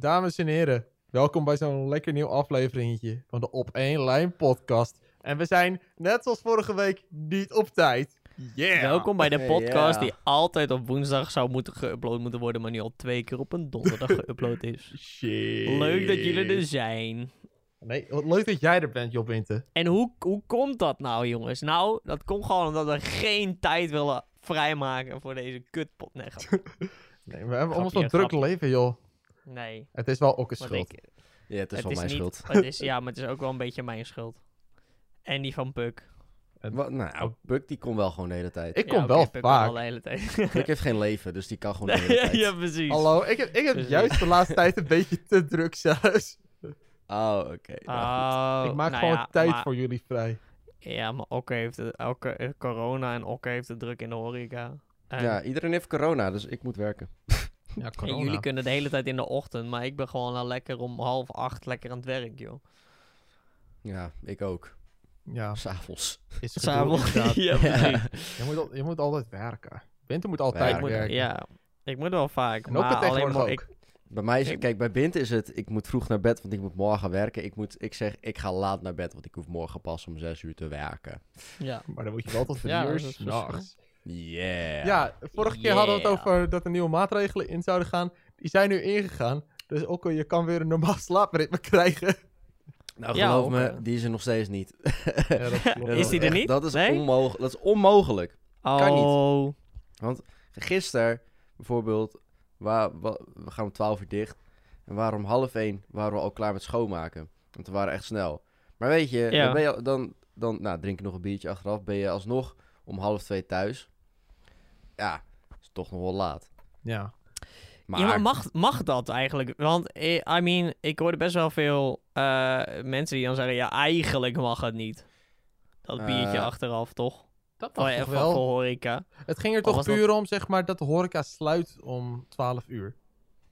Dames en heren, welkom bij zo'n lekker nieuw afleveringetje van de Op 1 Lijn podcast. En we zijn, net zoals vorige week, niet op tijd. Yeah! Welkom bij de Hey, podcast die altijd op woensdag zou moeten geüpload moeten worden, maar nu al twee keer op een donderdag geüpload is. Shit. Leuk dat jullie er zijn. Nee, wat leuk dat jij er bent, Job Winter. En hoe, hoe komt dat nou, jongens? Nou, dat komt gewoon omdat we geen tijd willen vrijmaken voor deze kutpot. Nee. Nee, we hebben allemaal zo'n druk grapje. leven, joh. Nee. Het is wel ook een schuld. ik, Ja, het is wel mijn niet, schuld. Het is, ja, maar het is ook wel een beetje mijn schuld. En die van Puk. Wat, nou, Buck die kon wel gewoon de hele tijd. Ik Ja, kom wel Puk vaak. wel de hele tijd. Buck heeft geen leven, dus die kan gewoon de hele tijd. ja, precies. Hallo, ik heb, ik heb Precies. juist de laatste tijd een beetje te druk zelfs. Oh, oké. nou. Oh, ik maak nou gewoon ja, tijd maar- voor jullie vrij. Ja, maar Okke heeft het, elke, eh, corona en Okke heeft het druk in de horeca. En, Ja, iedereen heeft corona, dus ik moet werken. Ja, en jullie kunnen de hele tijd in de ochtend, maar ik ben gewoon al lekker om half acht lekker aan het werk, joh. Ja, ik ook. Ja, S'avonds. S'avonds. ja, precies. Je moet, al- je moet altijd werken. Winter moet Ja, altijd moet, werken. ja, ik moet wel vaak, En ook maar alleen maar ook. ik... Bij mij is Ik- kijk, bij Bint is het, ik moet vroeg naar bed, want ik moet morgen werken. Ik, moet, ik zeg, ik ga laat naar bed, want ik hoef morgen pas om zes uur te werken. Ja, Maar dan moet je wel tot drie Ja, uur s'nachts. Yeah. Ja, vorige keer hadden we het over dat er nieuwe maatregelen in zouden gaan. Die zijn nu ingegaan. Dus ook al je kan weer een normaal slaapritme krijgen. Nou, geloof me, die is er nog steeds niet. Ja, dat Is die er echt- niet? Dat is, Nee? onmogelijk. dat is onmogelijk. Kan niet. Oh, Gisteren bijvoorbeeld, wa- wa- we gaan om 12 uur dicht. En om half één waren we al klaar met schoonmaken. Want we waren echt snel. Maar weet je, Ja. dan, ben je dan, dan nou, drink je nog een biertje achteraf. Ben je alsnog om half twee thuis. Ja, is toch nog wel laat. Ja. Maar, Ja, maar mag, mag dat eigenlijk? Want, eh, I mean, ik hoorde best wel veel eh, mensen die dan zeggen... Ja, eigenlijk mag het niet. Dat biertje Eh, achteraf, toch? Dat Van, mag toch van, voor wel. horeca. Het ging er toch dat- puur om, zeg maar, dat de horeca sluit om 12 uur.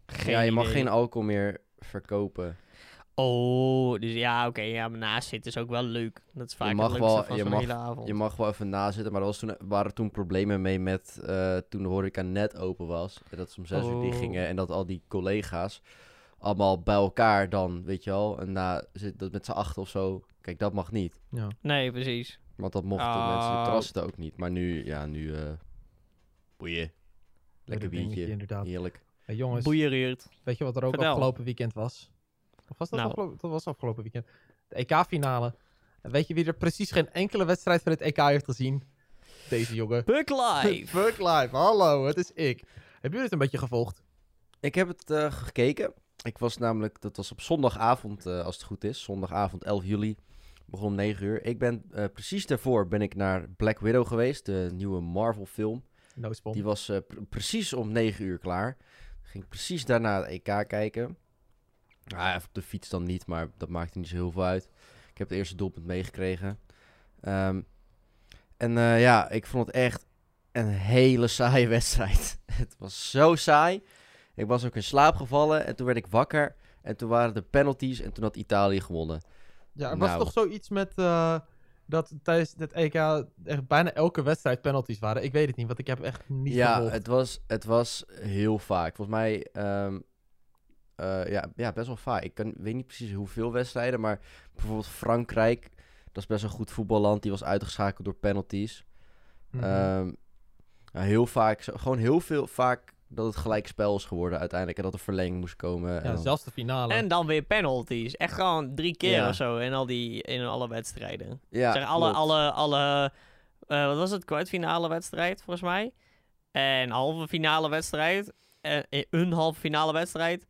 Geen ja, je mag idee. geen alcohol meer verkopen. Oh, dus ja, oké. ja, maar naast zitten is ook wel leuk. Dat is vaak mag het leukste wel- van je mag- hele avond. Je mag wel even nazitten, maar er was toen, waren toen problemen mee met eh, toen de horeca net open was. En dat ze om zes uur dicht Oh. gingen en dat al die collega's allemaal bij elkaar dan, weet je wel. En na, zit dat met z'n acht of zo. Kijk, dat mag niet. Ja. Nee, precies. Want dat mochten Oh. mensen op zitten ook niet. Maar nu, ja, nu eh boeien. Lekker biertje, inderdaad. heerlijk. Hey, jongens, Boeiereerd. weet je wat er ook Vertel. afgelopen weekend was? Of was dat, Nou. afgelopen, dat was afgelopen weekend? De EK-finale. En weet je wie er precies geen enkele wedstrijd van het EK heeft gezien? Deze jongen. Buck Live. Fuck live, hallo, het is ik. Hebben jullie het een beetje gevolgd? Ik heb het eh, gekeken. Ik was namelijk, dat was op zondagavond, eh, als het goed is. Zondagavond 11 juli. Begon om 9 uur. Ik ben eh, precies daarvoor ben ik naar Black Widow geweest. De nieuwe Marvel film. No. Die was eh, pr- precies om 9 uur klaar. Ging precies daarna het EK kijken. Ah, even op de fiets dan niet, maar dat maakte niet zo heel veel uit. Ik heb het eerste doelpunt meegekregen. Ehm, en eh, ja, ik vond het echt een hele saaie wedstrijd. het was zo saai. Ik was ook in slaap gevallen en toen werd ik wakker. En toen waren de penalties en toen had Italië gewonnen. Ja, er was Nou. toch zoiets met eh, dat tijdens het EK echt bijna elke wedstrijd penalties waren. Ik weet het niet, want ik heb echt niet ja, gevolgd. het was, het was heel vaak. Volgens mij, ehm, eh, ja, ja, best wel vaak. Ik kan, weet niet precies hoeveel wedstrijden, maar bijvoorbeeld Frankrijk, dat is best een goed voetballand, die was uitgeschakeld door penalties. Mhm. Ehm, ja, heel vaak, gewoon heel veel vaak dat het gelijk spel is geworden uiteindelijk en dat er verlenging moest komen. en dan- zelfs de finale. En dan weer penalties. Echt gewoon drie keer Ja. of zo in, al die, in alle wedstrijden. ja, zeg, alle, klopt. alle, alle eh, wat was het? Kwartfinale wedstrijd, volgens mij. En halve finale wedstrijd. En eh, een halve finale wedstrijd.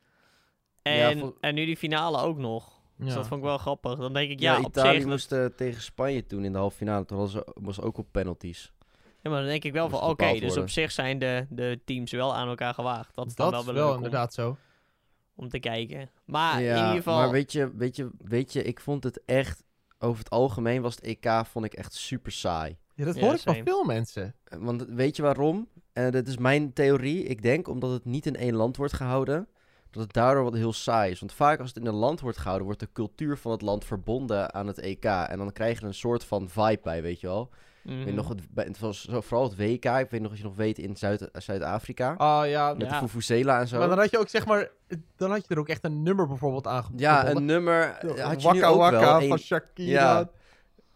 En, en nu die finale ook nog. Dus dat vond ik wel grappig. Dan denk ik, ja, ja, op Italië zich. moest eh, tegen Spanje toen in de halve finale, toen was, was ook op penalties. ja, maar dan denk ik wel van, oké, dus op zich zijn de, de teams wel aan elkaar gewaagd. Dat is dan dat wel is wel wel leuk om- inderdaad zo. om te kijken. Maar ja, in ieder geval... maar weet je, weet, je, weet je, ik vond het echt, over het algemeen was het EK, vond ik echt super saai. Ja, dat Ja, hoor ik van veel mensen. Want weet je waarom? En dat is mijn theorie. Ik denk omdat het niet in één land wordt gehouden, dat het daardoor wat heel saai is. Want vaak als het in een land wordt gehouden, wordt de cultuur van het land verbonden aan het EK. En dan krijg je er een soort van vibe bij, weet je wel. Mhm. Ik weet nog, het, bij- het was zo, vooral het WK. Ik weet nog, als je nog weet, in Zuid- Zuid-Afrika. Ah ja, met Ja. de Fufuzela en zo. maar dan had je ook zeg maar, dan had je er ook echt een nummer bijvoorbeeld aan ja, een nummer had je nu Waka ook Waka wel. van Shakira. Ja.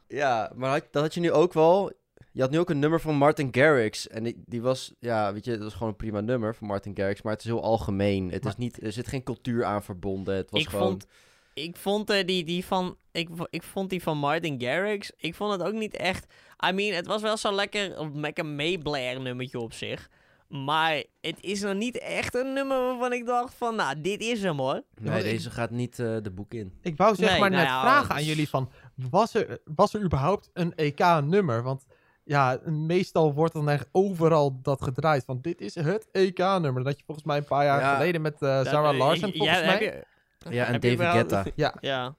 ja, maar had, dat had je nu ook wel. Je had nu ook een nummer van Martin Garrix. En die, die was, ja, weet je, dat was gewoon een prima nummer van Martin Garrix. Maar het is heel algemeen. Het Maar- is niet, er zit geen cultuur aan verbonden. Het was ik gewoon... vond, ik vond eh, die, die van, ik, ik vond die van Martin Garrix, ik vond het ook niet echt, I mean, het was wel zo lekker, een lekker meeblair nummertje op zich. Maar het is nog niet echt een nummer waarvan ik dacht van, nou, dit is hem hoor. Nee, want ik- deze gaat niet eh, de boek in. Ik wou zeg Nee, maar nou net ja, vragen aan is- jullie van, was er, was er überhaupt een EK-nummer? Want ja, meestal wordt dan echt overal dat gedraaid van, dit is het EK-nummer. Dat je volgens mij een paar jaar Ja. geleden met eh, Dat- Sarah Larsen ja, volgens heb mij. je- Ja, en David überhaupt- Guetta. Ja, Ja.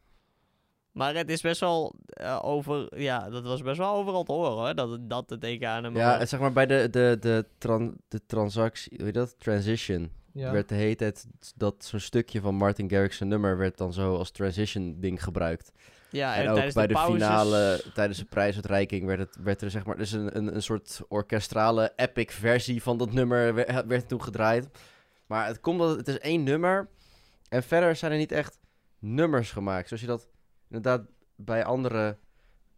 Maar het is best wel eh, over, ja, dat was best wel overal te horen hoor, dat het, dat het EK-nummer Ja, was. het- zeg maar bij de, de, de, tran, de transactie, hoe heet dat? Transition. ja. Werd de hele tijd dat zo'n stukje van Martin Garrix zijn nummer werd dan zo als transition ding gebruikt. Ja, en ook bij de, pauzes- finale, tijdens de prijsuitreiking werd, het, werd er zeg maar, dus een, een, een soort orkestrale epic versie van dat nummer werd, werd toen gedraaid. Maar het komt dat het is één nummer en verder zijn er niet echt nummers gemaakt. Zoals je dat inderdaad bij andere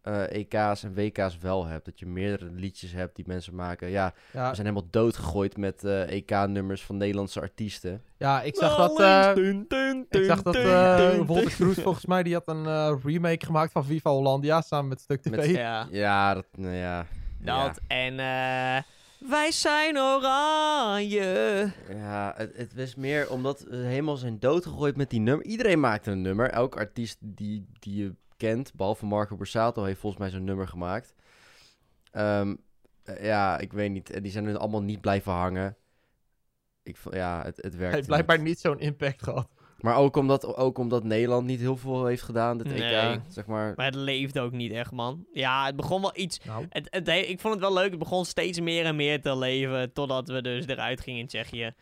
eh, EK's en WK's wel hebt. Dat je meerdere liedjes hebt die mensen maken. Ja, Ja, we zijn helemaal doodgegooid met eh, EK-nummers van Nederlandse artiesten. ja, ik zag dat... eh, Dun, dun, ik zag dat eh Wolter. Kroes volgens mij, die had een remake gemaakt van Viva Hollandia samen met Stuk TV. Met- Ja, Ja, dat, nou ja. dat en eh, wij zijn oranje. Ja, ja het, het was meer omdat we helemaal zijn doodgegooid met die nummer. Iedereen maakte een nummer. Elk artiest die, die je kent, behalve Marco Borsato, heeft volgens mij zo'n nummer gemaakt. Ehm, eh, ja, ik weet niet. En die zijn er allemaal niet blijven hangen. Ik, ja, het, het Hij werkt. heeft blijkbaar niet zo'n impact gehad. Maar ook omdat, ook omdat Nederland niet heel veel heeft gedaan, dit Nee. EK. Zeg maar. Maar het leefde ook niet echt, man. Ja, het begon wel iets... Nou, Het, het, he- ik vond het wel leuk. Het begon steeds meer en meer te leven. Totdat we dus eruit gingen in Tsjechië.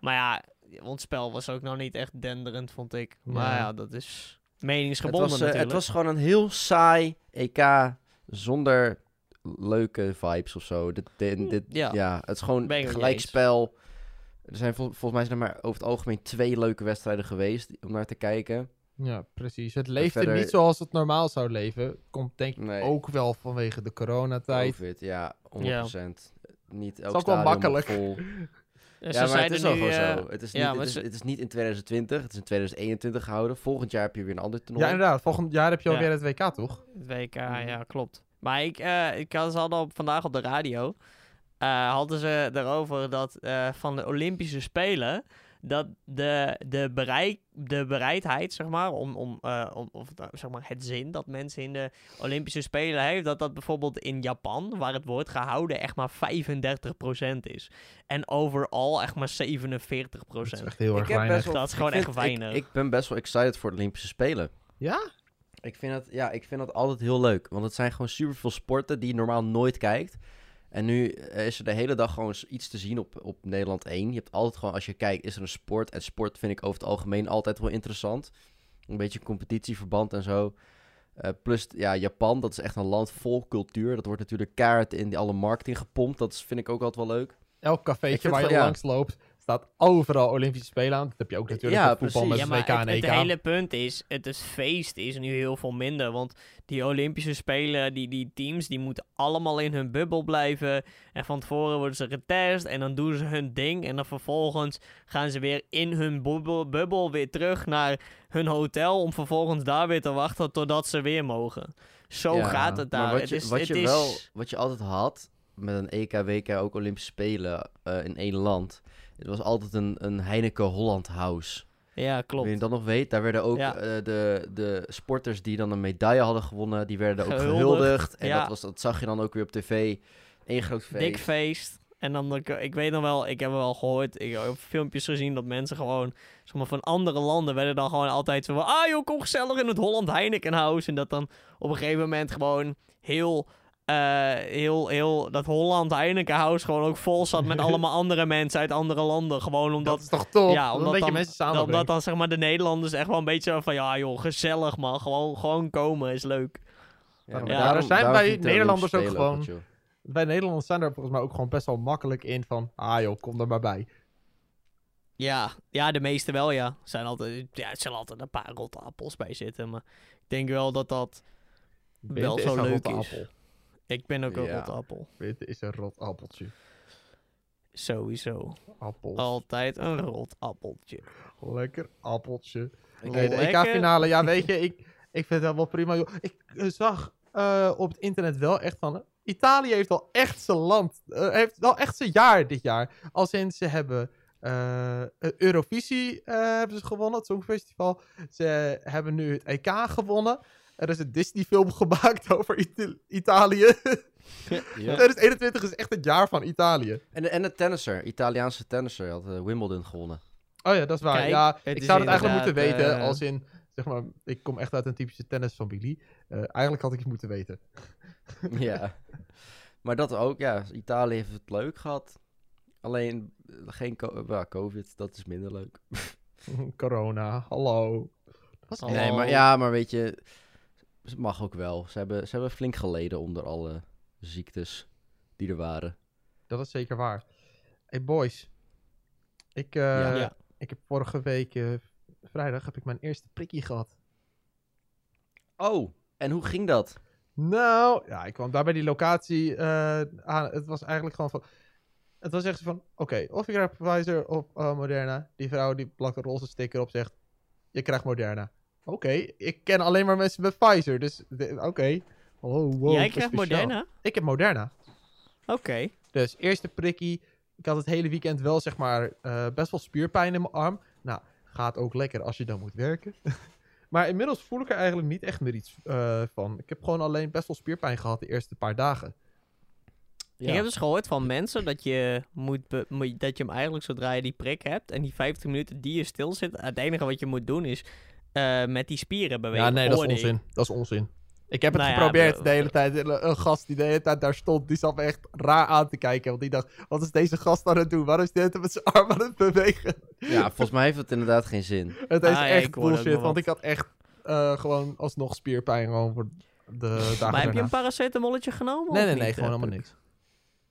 Maar ja, ons spel was ook nog niet echt denderend, vond ik. Maar Ja. ja, dat is Het meningsgebonden was, eh, natuurlijk. het was gewoon een heel saai EK zonder leuke vibes of zo. Dit, dit, dit- Ja. ja. het is gewoon het gelijkspel. Er zijn vol- volgens mij zijn er maar over het algemeen twee leuke wedstrijden geweest om naar te kijken. ja, precies. Het verder- er niet zoals het normaal zou leven. Komt denk ik Nee. ook wel vanwege de coronatijd. Covid, ja, 100%. Niet elk ook wel stadion makkelijk. Vol. En ja, ze maar het is wel gewoon eh, zo. Het is, niet, het, is, ze- het is niet in 2020, het is in 2021 gehouden. Volgend jaar heb je weer een ander toernooi. Ja, inderdaad. Volgend jaar heb je Ja. alweer het WK, toch? Het WK, Mhm. ja, klopt. Maar ik, eh, ik had, ze hadden op, vandaag op de radio... eh, hadden ze erover dat eh, van de Olympische Spelen... dat de, de, bereik, de bereidheid, zeg maar, om, om, eh, om of, nou, zeg maar, het zin dat mensen in de Olympische Spelen heeft... dat dat bijvoorbeeld in Japan, waar het wordt gehouden, echt maar 35% is. En overal echt maar 47%. Dat is echt heel Ik erg heb weinig. best wel- Dat is gewoon ik echt vind- weinig. Ik, ik ben best wel excited voor de Olympische Spelen. Ja? Ik vind, het, ja, ik vind dat altijd heel leuk. Want het zijn gewoon superveel sporten die je normaal nooit kijkt. En nu eh, is er de hele dag gewoon iets te zien op, op Nederland 1. Je hebt altijd gewoon, als je kijkt, is er een sport. En sport vind ik over het algemeen altijd wel interessant. Een beetje competitieverband en zo. Eh, plus, ja, Japan, dat is echt een land vol cultuur. Dat wordt natuurlijk kaart in die alle marketing gepompt. Dat is- vind ik ook altijd wel leuk. Elk cafeetje waar je ja. langs loopt, staat overal Olympische Spelen aan. Dat heb je ook natuurlijk Ja, op voetbal precies. met Ja, maar WK en het, EK. het hele punt is, het is feest is nu heel veel minder. Want die Olympische Spelen, die, die teams, die moeten allemaal in hun bubbel blijven. En van tevoren worden ze getest en dan doen ze hun ding. En dan vervolgens gaan ze weer in hun bubbel, bubbel weer terug naar hun hotel. Om vervolgens daar weer te wachten totdat ze weer mogen. Zo Ja, gaat het daar. wat het je, is, wat het je is, wel, wat je altijd had met een EK, WK, ook Olympische Spelen eh, in één land. Het was altijd een, een Heineken Holland House. Ja, Wie klopt. je dat nog weet, daar werden ook Ja. eh, de, de sporters die dan een medaille hadden gewonnen, die werden ook Gehuldigd, gehuldigd. En ja. dat, was, dat zag je dan ook weer op tv. Eén groot feest. Dik feest. En dan, ik, ik weet nog wel, ik heb wel gehoord, ik heb filmpjes gezien dat mensen gewoon, zeg maar, van andere landen werden dan gewoon altijd zo van, ah joh, kom gezellig in het Holland Heineken House. En dat dan op een gegeven moment gewoon heel, eh, heel, heel, dat Holland Heineken House gewoon ook vol zat met allemaal andere mensen uit andere landen. Gewoon Dat omdat, is toch top? ja, dat omdat dan, mensen dan- samenbrengt. omdat dan zeg maar de Nederlanders echt wel een beetje zo van, ja joh, gezellig man, gewoon, gewoon komen is leuk. Ja, daar zijn wij Nederlanders ook gewoon... Wij Nederlanders zijn er volgens mij ook gewoon best wel makkelijk in van... Ah joh, kom er maar bij. Ja, ja, de meeste wel, ja. Er zijn altijd, ja, er zullen altijd een paar rotte appels bij zitten. Maar ik denk wel dat dat wel zo leuk is. appel. Ik ben ook een Ja. rotte appel. Witte is een rot appeltje. Sowieso. Appels. Altijd een rot appeltje. Lekker appeltje. Nee, de Lekker. EK-finale, ja weet je, ik, ik vind het wel prima. Joh. Ik eh, zag eh, op het internet wel echt van... Italië heeft wel echt zijn land, eh, heeft wel echt zijn jaar dit jaar. Als in ze hebben Eurovisie hebben ze gewonnen, het Songfestival. Ze hebben nu het EK gewonnen. Er is een Disney-film gemaakt over Ita- Italië. Ja. 2021 is echt het jaar van Italië. En, de, en de tennisser, Italiaanse tennisser, had eh, Wimbledon gewonnen. Oh ja, dat is waar. Kijk, ja, ik zou het eigenlijk moeten weten eh, als in, zeg maar, ik kom echt uit een typische tennisfamilie. Eh eigenlijk had ik het moeten weten. ja. Maar dat ook, ja. Italië heeft het leuk gehad. Alleen geen co- ja, COVID, dat is minder leuk. Corona, hallo. Dat was Hallo. Nee, maar ja, maar weet je, het mag ook wel. Ze hebben, ze hebben flink geleden onder alle ziektes die er waren. Dat is zeker waar. Hey boys. Ik, eh, Ja. Ja. ik heb vorige week, eh, vrijdag, heb ik mijn eerste prikkie gehad. Oh, en hoe ging dat? Nou, ja, ik kwam daar bij die locatie eh, aan. Het was eigenlijk gewoon van... Het was echt van, oké, of je krijgt Pfizer of Moderna. Die vrouw die plakt een roze sticker op, zegt, je krijgt Moderna. Oké, ik ken alleen maar mensen met Pfizer, dus oké. Oh, wow, Jij krijgt speciaal. Moderna? Ik heb Moderna. Oké. Dus eerste prikkie. Ik had het hele weekend wel, zeg maar, eh, best wel spierpijn in mijn arm. Nou, gaat ook lekker als je dan moet werken. maar inmiddels voel ik er eigenlijk niet echt meer iets eh, van. Ik heb gewoon alleen best wel spierpijn gehad de eerste paar dagen. Ja. Ik heb dus gehoord van mensen dat je, moet- dat je hem eigenlijk zodra je die prik hebt en die 15 minuten die je stil zit, het enige wat je moet doen is eh, met die spieren bewegen. Ja, nee, dat is onzin. Dat is onzin. Ik heb het Nou ja, geprobeerd de hele tijd. Een een gast die de hele tijd daar stond, die zat me echt raar aan te kijken. Want die dacht, wat is deze gast aan het doen? Waarom is dit met zijn arm aan het bewegen? Ja, volgens mij heeft het inderdaad geen zin. Het is Ah, echt bullshit, want ik had echt eh, gewoon alsnog spierpijn gewoon voor de dagen Maar heb je een paracetamolletje genomen? Nee, nee, nee, niet, gewoon eh, helemaal niks.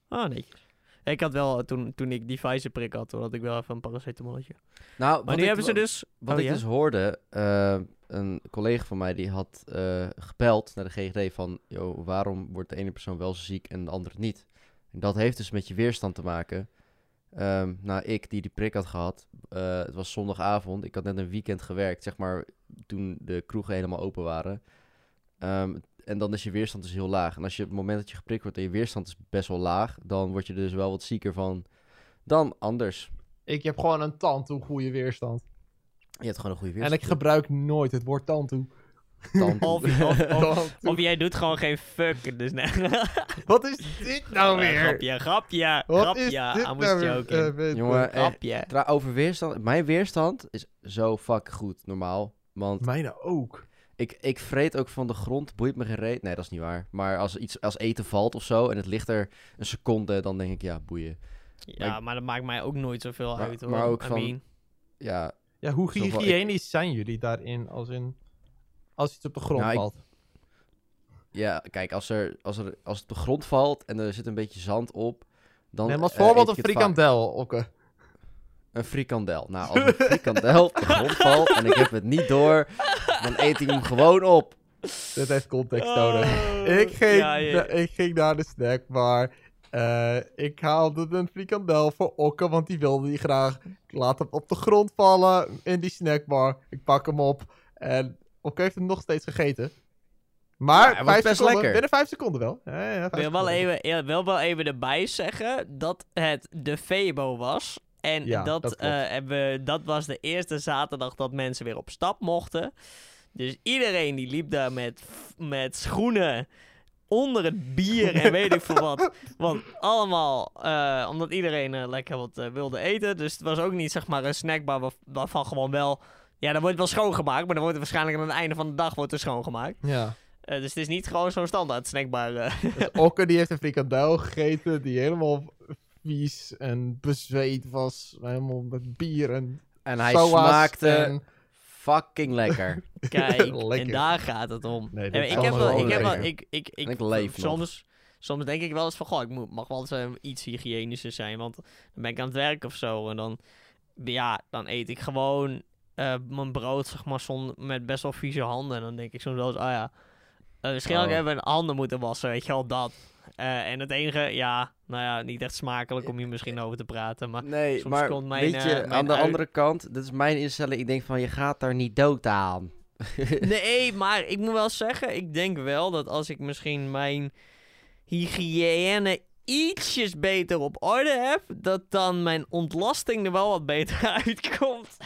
Ah, netjes. Ik had wel, toen, toen ik die Pfizer-prik had, toen had ik wel even een paracetamolletje. Nou, Maar wat nu ik, hebben ze dus... Wat oh, ik ja? dus hoorde, eh, een collega van mij die had eh, gebeld naar de GGD van... Yo, waarom wordt de ene persoon wel ziek en de andere niet? En dat heeft dus met je weerstand te maken. Ehm, nou, ik die die prik had gehad, eh, het was zondagavond. Ik had net een weekend gewerkt, zeg maar, toen de kroegen helemaal open waren. Ehm, en dan is je weerstand dus heel laag. En als je op het moment dat je geprikt wordt en je weerstand is best wel laag... dan word je er dus wel wat zieker van dan anders. Ik heb gewoon een tandtoe goede weerstand. Je hebt gewoon een goede En weerstand. ik gebruik nooit het woord tandtoe. Dan- Of, of, of, jij doet gewoon geen fuck, dus nee. Wat is dit nou weer? grapje, grapje, Wat grapje. is dit I was nou joking. Eh, Jongen, eh, grapje. Over weerstand. Mijn weerstand is zo fucking goed, normaal. Want Mijne ook. Ik, ik vreet ook van de grond, boeit me geen reet. Nee, dat is niet waar. Maar als iets als eten valt of zo en het ligt er een seconde, dan denk ik, ja, boeien. Ja, maar dat maakt mij ook nooit zoveel Maar- uit hoor. maar ook I van- mean, Ja, Ja, hoe ik- hygiënisch zijn jullie daarin? Als in... Als iets op de grond Nou, ik- valt. ja kijk, als, er, als, er, als het op de grond valt en er zit een beetje zand op, dan... Neem als eh, voorbeeld een frikandel, Okke. Een frikandel. Nou, als een frikandel op de grond valt en ik heb het niet door, dan eet ik hem gewoon op. Dit heeft context Oh, nodig. Ik ging, ja, ja. na- ik ging naar de snackbar. Eh, ik haalde een frikandel voor Okke, want die wilde die graag. Ik laat hem op de grond vallen in die snackbar. Ik pak hem op en Okke heeft hem nog steeds gegeten. Maar Ja, vijf best seconden, lekker. binnen vijf seconden wel. Ja, ja, vijf wil wel, even, wil wel even erbij zeggen dat het de Febo was. En Ja, dat, eh, hebben, dat was de eerste zaterdag dat mensen weer op stap mochten. Dus iedereen die liep daar met, met schoenen onder het bier en weet ik veel wat. Want allemaal, eh, omdat iedereen eh, lekker wat wilde eten. Dus het was ook niet zeg maar een snackbar waar- waarvan gewoon wel... Ja, dan wordt wel schoongemaakt, maar dan wordt het waarschijnlijk aan het einde van de dag wordt er schoongemaakt. Ja. Dus het is niet gewoon zo'n standaard snackbar. Dus Okke die heeft een frikandel gegeten die helemaal vies en bezweet was. Helemaal met bier en En hij soa's smaakte en- fucking lekker. Kijk, Lekker. en daar gaat het om. Nee, dit En is ik heb wel, ik heb wel, lekker. ik, ik, ik, En ik leef nog. soms, soms denk ik wel eens van, goh, ik moet, mag wel eens eh, iets hygiënischer zijn, want dan ben ik aan het werk of zo en dan, ja, dan eet ik gewoon eh, mijn brood, zeg maar, zonder, met best wel vieze handen en dan denk ik soms wel eens, ah ja, eh, misschien had ik Oh. even mijn handen moeten wassen, weet je wel, dat. Eh, en het enige, ja, nou ja, niet echt smakelijk om hier misschien over te praten, maar Nee, soms maar komt mijn, weet je, eh, mijn aan de uit- andere kant, dit is mijn instelling. Ik denk van, je gaat daar niet dood aan. Nee, maar ik moet wel zeggen, ik denk wel dat als ik misschien mijn hygiëne ietsjes beter op orde heb, dat dan mijn ontlasting er wel wat beter uitkomt.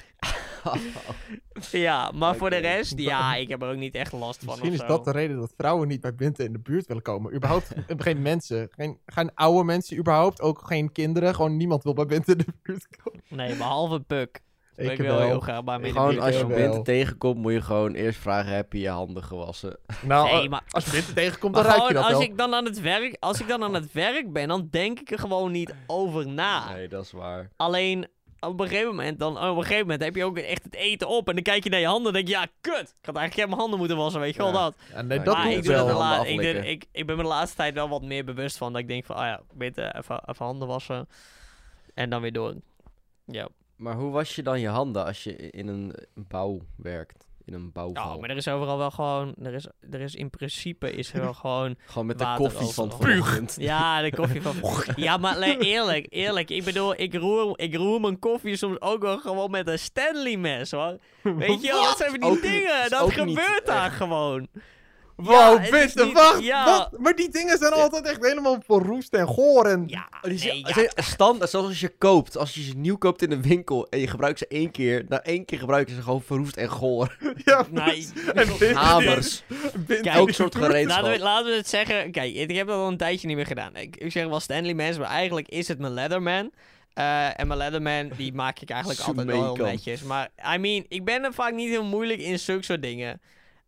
ja, maar voor de rest, ja, ik heb er ook niet echt last van. Misschien is zo. dat de reden dat vrouwen niet bij Binte in de buurt willen komen. Überhaupt geen mensen. Geen, geen oude mensen überhaupt. Ook geen kinderen. Gewoon niemand wil bij Binte in de buurt komen. Nee, behalve Puk. Ik, Ik wil wel. heel graag bij gewoon als je. Binte tegenkomt, moet je gewoon eerst vragen, heb je je handen gewassen? Nou, Nee, eh, maar- als je Binte tegenkomt, dan ruik je gewoon, dat als wel. ik dan aan het werk, als ik dan aan het werk ben, dan denk ik er gewoon niet over na. Nee, dat is waar. Alleen op een gegeven moment, dan, op een gegeven moment heb je ook echt het eten op. En dan kijk je naar je handen en denk je, ja, kut. Ik had eigenlijk mijn handen moeten wassen, weet je wel Ja. dat. Ja, nee, Maar dat maar doe ik, ik doe dat wel. de la- Handen ik, ik, ik ben me de laatste tijd wel wat meer bewust van. Dat ik denk van, ah ja, beter even, even handen wassen. En dan weer door. Ja. Maar hoe was je dan je handen als je in een bouw werkt? In een Ja, bouwval? maar er is overal wel gewoon, er is, er is in principe is er wel gewoon Gewoon met de water koffie van vanochtend. Ja, de koffie van. Ja, maar eerlijk, eerlijk. Ik bedoel, ik roer, ik roer mijn koffie soms ook wel gewoon met een Stanley mes, hoor. Weet je wel, dat zijn die Ook dingen. Dat gebeurt daar echt. gewoon. Wow, niet- wacht, ja. wat? Maar die dingen zijn altijd echt helemaal verroest en goor en... Ja, Oh, die nee, zijn- ja. zijn standaard, zoals als je koopt. Als je ze nieuw koopt in een winkel en je gebruikt ze één keer. Na één keer gebruiken ze gewoon verroest en goor. Ja, Nee. en Hamers. Elk soort gereedschap. Laten we, laten we het zeggen. Kijk, ik heb dat al een tijdje niet meer gedaan. Ik, ik zeg wel Stanley Mans, maar eigenlijk is het mijn Leatherman. Eh, en mijn Leatherman, die maak ik eigenlijk altijd wel netjes. Maar, I mean, ik ben er vaak niet heel moeilijk in zulke soort dingen.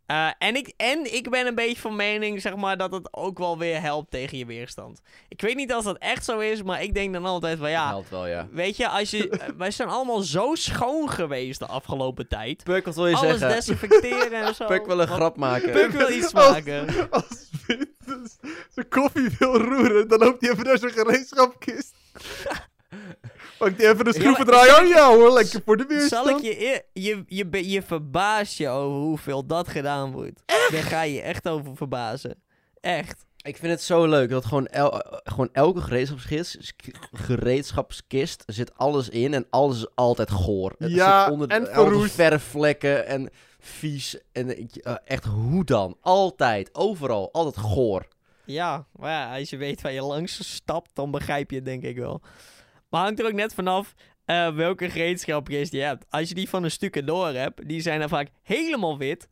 Eh, en, ik, en ik ben een beetje van mening, zeg maar, dat het ook wel weer helpt tegen je weerstand. Ik weet niet of dat echt zo is, maar ik denk dan altijd van ja... Helpt wel, ja. Weet je, als je, eh, wij zijn allemaal zo schoon geweest de afgelopen tijd. Puk, wat wil je Alles zeggen? desinfecteren en zo. Puk wil een Wat- grap maken. Puk wil iets Als- maken. Als Binte zijn koffie wil roeren, dan loopt hij even naar zijn gereedschapkist. Pakt hij even de schroevendraaier. Oh ja hoor, lekker voor de weerstand. Zal ik je, je, je, je verbaast je over hoeveel dat gedaan wordt. Daar ga je echt over verbazen. Echt. Ik vind het zo leuk dat gewoon, el- gewoon elke gereedschapskist, gereedschapskist zit alles in en alles is altijd goor. Het Ja, zit onder, en verroest. verfvlekken en vies. En eh, echt, hoe dan? Altijd, overal, altijd goor. Ja, maar ja, als je weet waar je langs stapt, dan begrijp je het denk ik wel. Maar hangt er ook net vanaf eh, welke gereedschapjes je hebt. Als je die van een stukken door hebt, die zijn dan vaak helemaal wit.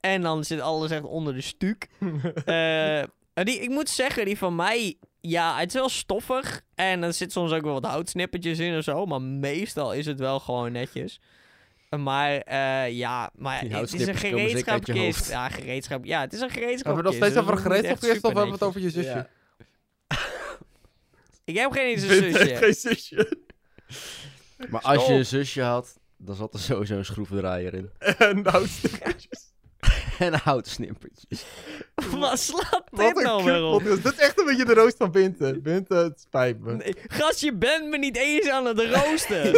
En dan zit alles echt onder de stuk. Eh, die, ik moet zeggen, die van mij, ja, het is wel stoffig. En er zit soms ook wel wat houtsnippertjes in of zo. Maar meestal is het wel gewoon netjes. Maar eh, ja, maar het is een gereedschapkist. Ja, gereedschap. Ja, het is een gereedschapkist. Hebben we nog steeds dus over een gereedschapkist of hebben we het over je zusje? Ik heb geen eens een zusje. geen zusje. Maar als je een zusje had, dan zat er sowieso een schroevendraaier in. En houtstukjes. en houtsnippertjes. Wat slaat dit nou weer op? Dit is echt een beetje de roost van Binte. Binte, het spijt me. Nee, gast, je bent me niet eens aan het roosten. je,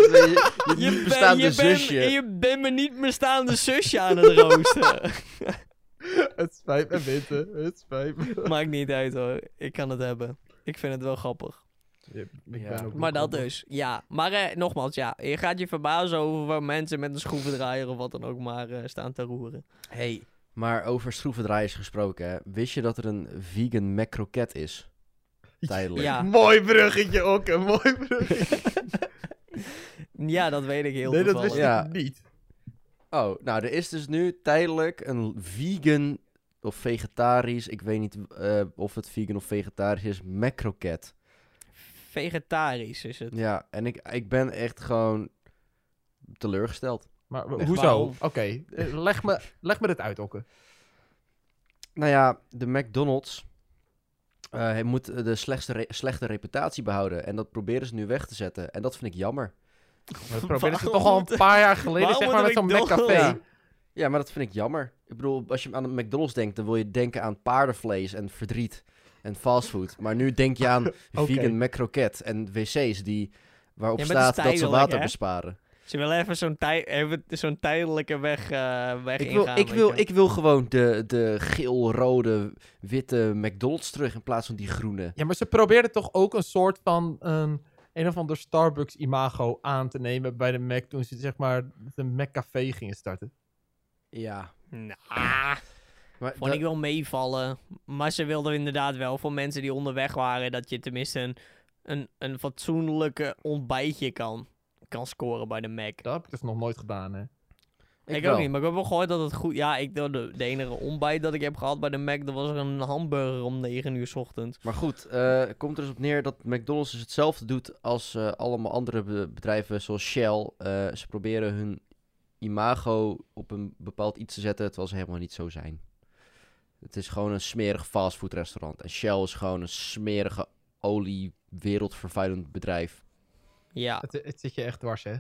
je, Je, ben- bestaande je, zusje. bent, je bent me niet bestaande zusje aan het roosten. Het spijt me, Binte. Het spijt me. Maakt niet uit hoor. Ik kan het hebben. Ik vind het wel grappig. Ja, ik ben Ja. ook Maar dat dus. Ja. Maar eh, nogmaals, ja. Je gaat je verbazen over waar mensen met een schroevendraaier of wat dan ook maar eh, staan te roeren. Hey, maar over schroevendraaiers gesproken, hè. Wist je dat er een vegan macroket is? Tijdelijk. Ja. Mooi bruggetje ook, een mooi bruggetje. Ja, dat weet ik heel nee, dat toevallig. wist Ja. ik niet. Oh, nou, er is dus nu tijdelijk een vegan of vegetarisch, ik weet niet eh, of het vegan of vegetarisch is, macroket. Vegetarisch is het. Ja, en ik, ik ben echt gewoon teleurgesteld. Maar Echt, hoezo? waarom? Oké, eh, leg, me, leg me dit uit, Okke. Nou ja, de McDonald's eh, hij moet de slechtste, re- slechte reputatie behouden. En dat proberen ze nu weg te zetten. En dat vind ik jammer. We probeerden ze toch al een paar jaar geleden, waarom zeg maar, met zo'n McCafé. Ja. Ja, maar dat vind ik jammer. Ik bedoel, als je aan een McDonald's denkt, dan wil je denken aan paardenvlees en verdriet en fastfood. Maar nu denk je aan vegan McCroket en wc's die, waarop Ja, staat dat ze water hè? besparen. Ze willen even zo'n tij even zo'n tijdelijke weg, eh weg Ik wil, ingaan. ik, wil, je. ik wil gewoon de, de geel, rode, witte McDonald's terug in plaats van die groene. Ja, maar ze probeerden toch ook een soort van een, een of ander Starbucks-imago aan te nemen bij de Mac toen ze zeg maar de McCafé gingen starten. Ja. Nou, Maar vond dat- ik wel meevallen. Maar ze wilden inderdaad wel voor mensen die onderweg waren... dat je tenminste een, een, een fatsoenlijke ontbijtje kan, kan scoren bij de Mac. Dat heb ik dus nog nooit gedaan, hè. Ik, ook niet, maar ik heb wel gehoord dat het goed... Ja, ik, de, de enige ontbijt dat ik heb gehad bij de Mac... dat was er een hamburger om 9 uur 's ochtends. Maar goed, eh, komt er dus op neer dat McDonald's dus hetzelfde doet als eh, allemaal andere be- bedrijven zoals Shell. Eh, ze proberen hun imago op een bepaald iets te zetten, terwijl ze helemaal niet zo zijn. Het is gewoon een smerig fastfoodrestaurant. En Shell is gewoon een smerige olie wereldvervuilend bedrijf. Ja, Het, het zit je echt dwars, hè.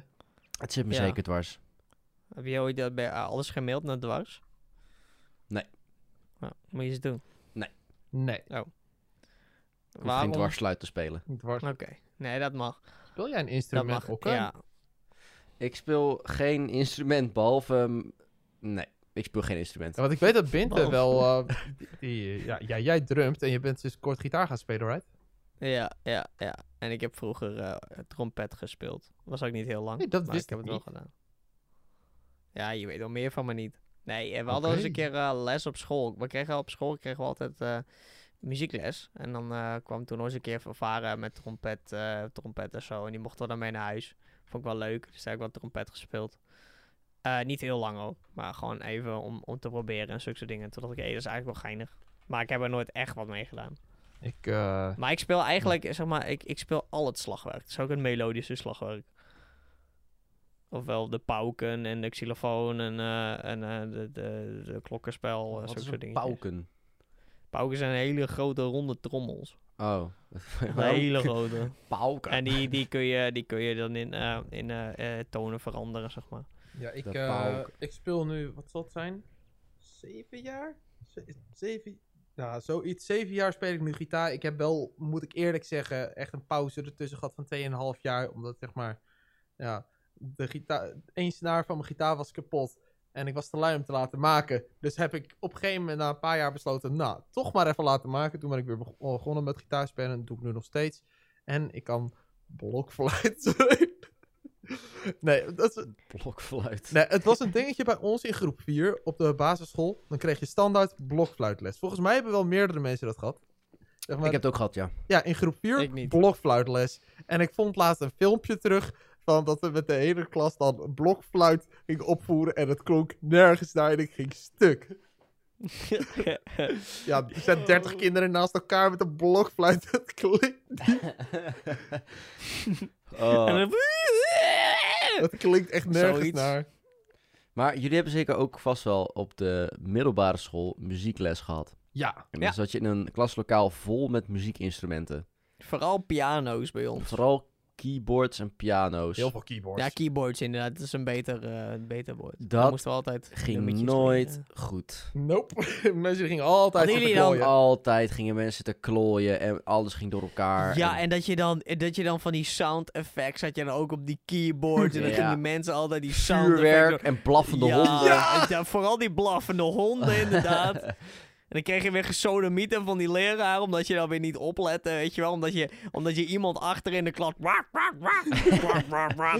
Het zit me Ja. zeker dwars. heb je ooit dat bij alles gemaild naar dwars? Nee. Nou, moet je eens doen. Nee, Ik hoef geen Waarom? dwarsluit te spelen. dwars. Oké, nee, dat mag. Speel jij een Dat instrument, mag. Okke? Ja, Ik speel geen instrument, behalve... Nee, ik speel geen instrument. Ja, want ik weet dat Binte wel... eh, die, ja, ja, jij drumt en je bent dus kort gitaar gaan spelen, right? ja, ja, ja. En ik heb vroeger eh, trompet gespeeld. Was ook niet heel lang. Nee, dat maar wist ik heb ik het wel gedaan. Ja, je weet wel meer van me niet. Nee, eh, we hadden eens een keer eh, les op school. We kregen op school kregen we altijd eh, muziekles. En dan eh, kwam toen nog eens een keer vervaren met trompet, eh, trompet en zo. En die mochten we dan mee naar huis. Vond ik wel leuk. Dus daar heb ik wel trompet gespeeld. Eh, niet heel lang ook. Maar gewoon even om, om te proberen en zulke soort dingen. Toen dacht ik, hé, dat is eigenlijk wel geinig. Maar ik heb er nooit echt wat mee gedaan. Ik, eh, Maar ik speel eigenlijk, zeg maar, ik, ik speel al het slagwerk. Het is ook een melodische slagwerk. Ofwel de pauken en de xylofoon en, eh, en de, de, de klokkenspel, uh, Wat soort dingen. pauken? Pauken zijn hele grote ronde trommels. Oh. Hele grote. pauken. En die, die, kun je, die kun je dan in, in tonen veranderen, zeg maar. Ja, ik, eh, ik speel nu, wat zal het zijn? Zeven jaar? Ze- zeven, ja, zoiets. Zeven jaar speel ik nu gitaar. Ik heb wel, moet ik eerlijk zeggen, echt een pauze ertussen gehad van 2,5 jaar. Omdat, zeg maar, ja, de gitaar, één snaar van mijn gitaar was kapot. En ik was te lui om te laten maken. Dus heb ik op een gegeven moment na een paar jaar besloten, nou, toch maar even laten maken. Toen ben ik weer beg- begonnen met gitaarspelen. En dat doe ik nu nog steeds. En ik kan blokfluit. nee, dat is, Blokfluit. Nee, het was een dingetje bij ons in groep 4 op de basisschool. Dan kreeg je standaard blokfluitles. Volgens mij hebben wel meerdere mensen dat gehad. Zeg maar, Ik heb het ook gehad, ja. Ja, in groep 4 Ik niet. blokfluitles. En ik vond laatst een filmpje terug van dat we met de hele klas dan blokfluit gingen opvoeren. En het klonk nergens naar en ik ging stuk. Ja, er zijn 30 kinderen naast elkaar met een blokfluit. Het klinkt, Oh. En dan- het klinkt echt nergens Zoiets. naar. Maar jullie hebben zeker ook vast wel op de middelbare school muziekles gehad. Ja, En Ja. dan zat je in een klaslokaal vol met muziekinstrumenten. Vooral piano's bij ons. Vooral keyboards en piano's. heel veel keyboards. Ja, keyboards inderdaad. Dat is een beter, eh beter woord. Dat moesten we altijd Ging nooit spelen. goed. Nope. Mensen gingen altijd dan klooien. Altijd gingen mensen te klooien en alles ging door elkaar. Ja, en dat je, dan, dat je dan van die sound effects had je dan ook op die keyboard. En dan Ja. gingen mensen altijd die sound vuurwerk en blaffende ja, honden. Ja. ja, vooral die blaffende honden inderdaad. En dan kreeg je weer gesodemieten van die leraar, omdat je dan weer niet oplette, weet je wel. Omdat je, omdat je iemand achter in de klas...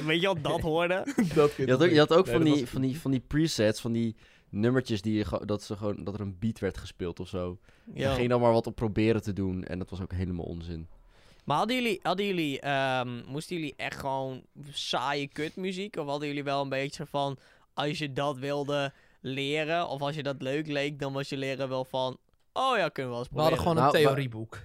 weet je wel, dat hoorde. dat Je had ook, je had ook Nee, van, die, was- van, die, van die presets, van die nummertjes die je dat, ze gewoon, dat er een beat werd gespeeld of zo. Je ging dan maar wat op proberen te doen en dat was ook helemaal onzin. Maar hadden jullie, hadden jullie ehm, moesten jullie echt gewoon saaie kutmuziek? Of hadden jullie wel een beetje van, als je dat wilde leren, of als je dat leuk leek, dan was je leren wel van, oh ja, kunnen we wel eens We hadden gewoon een Nou, theorieboek.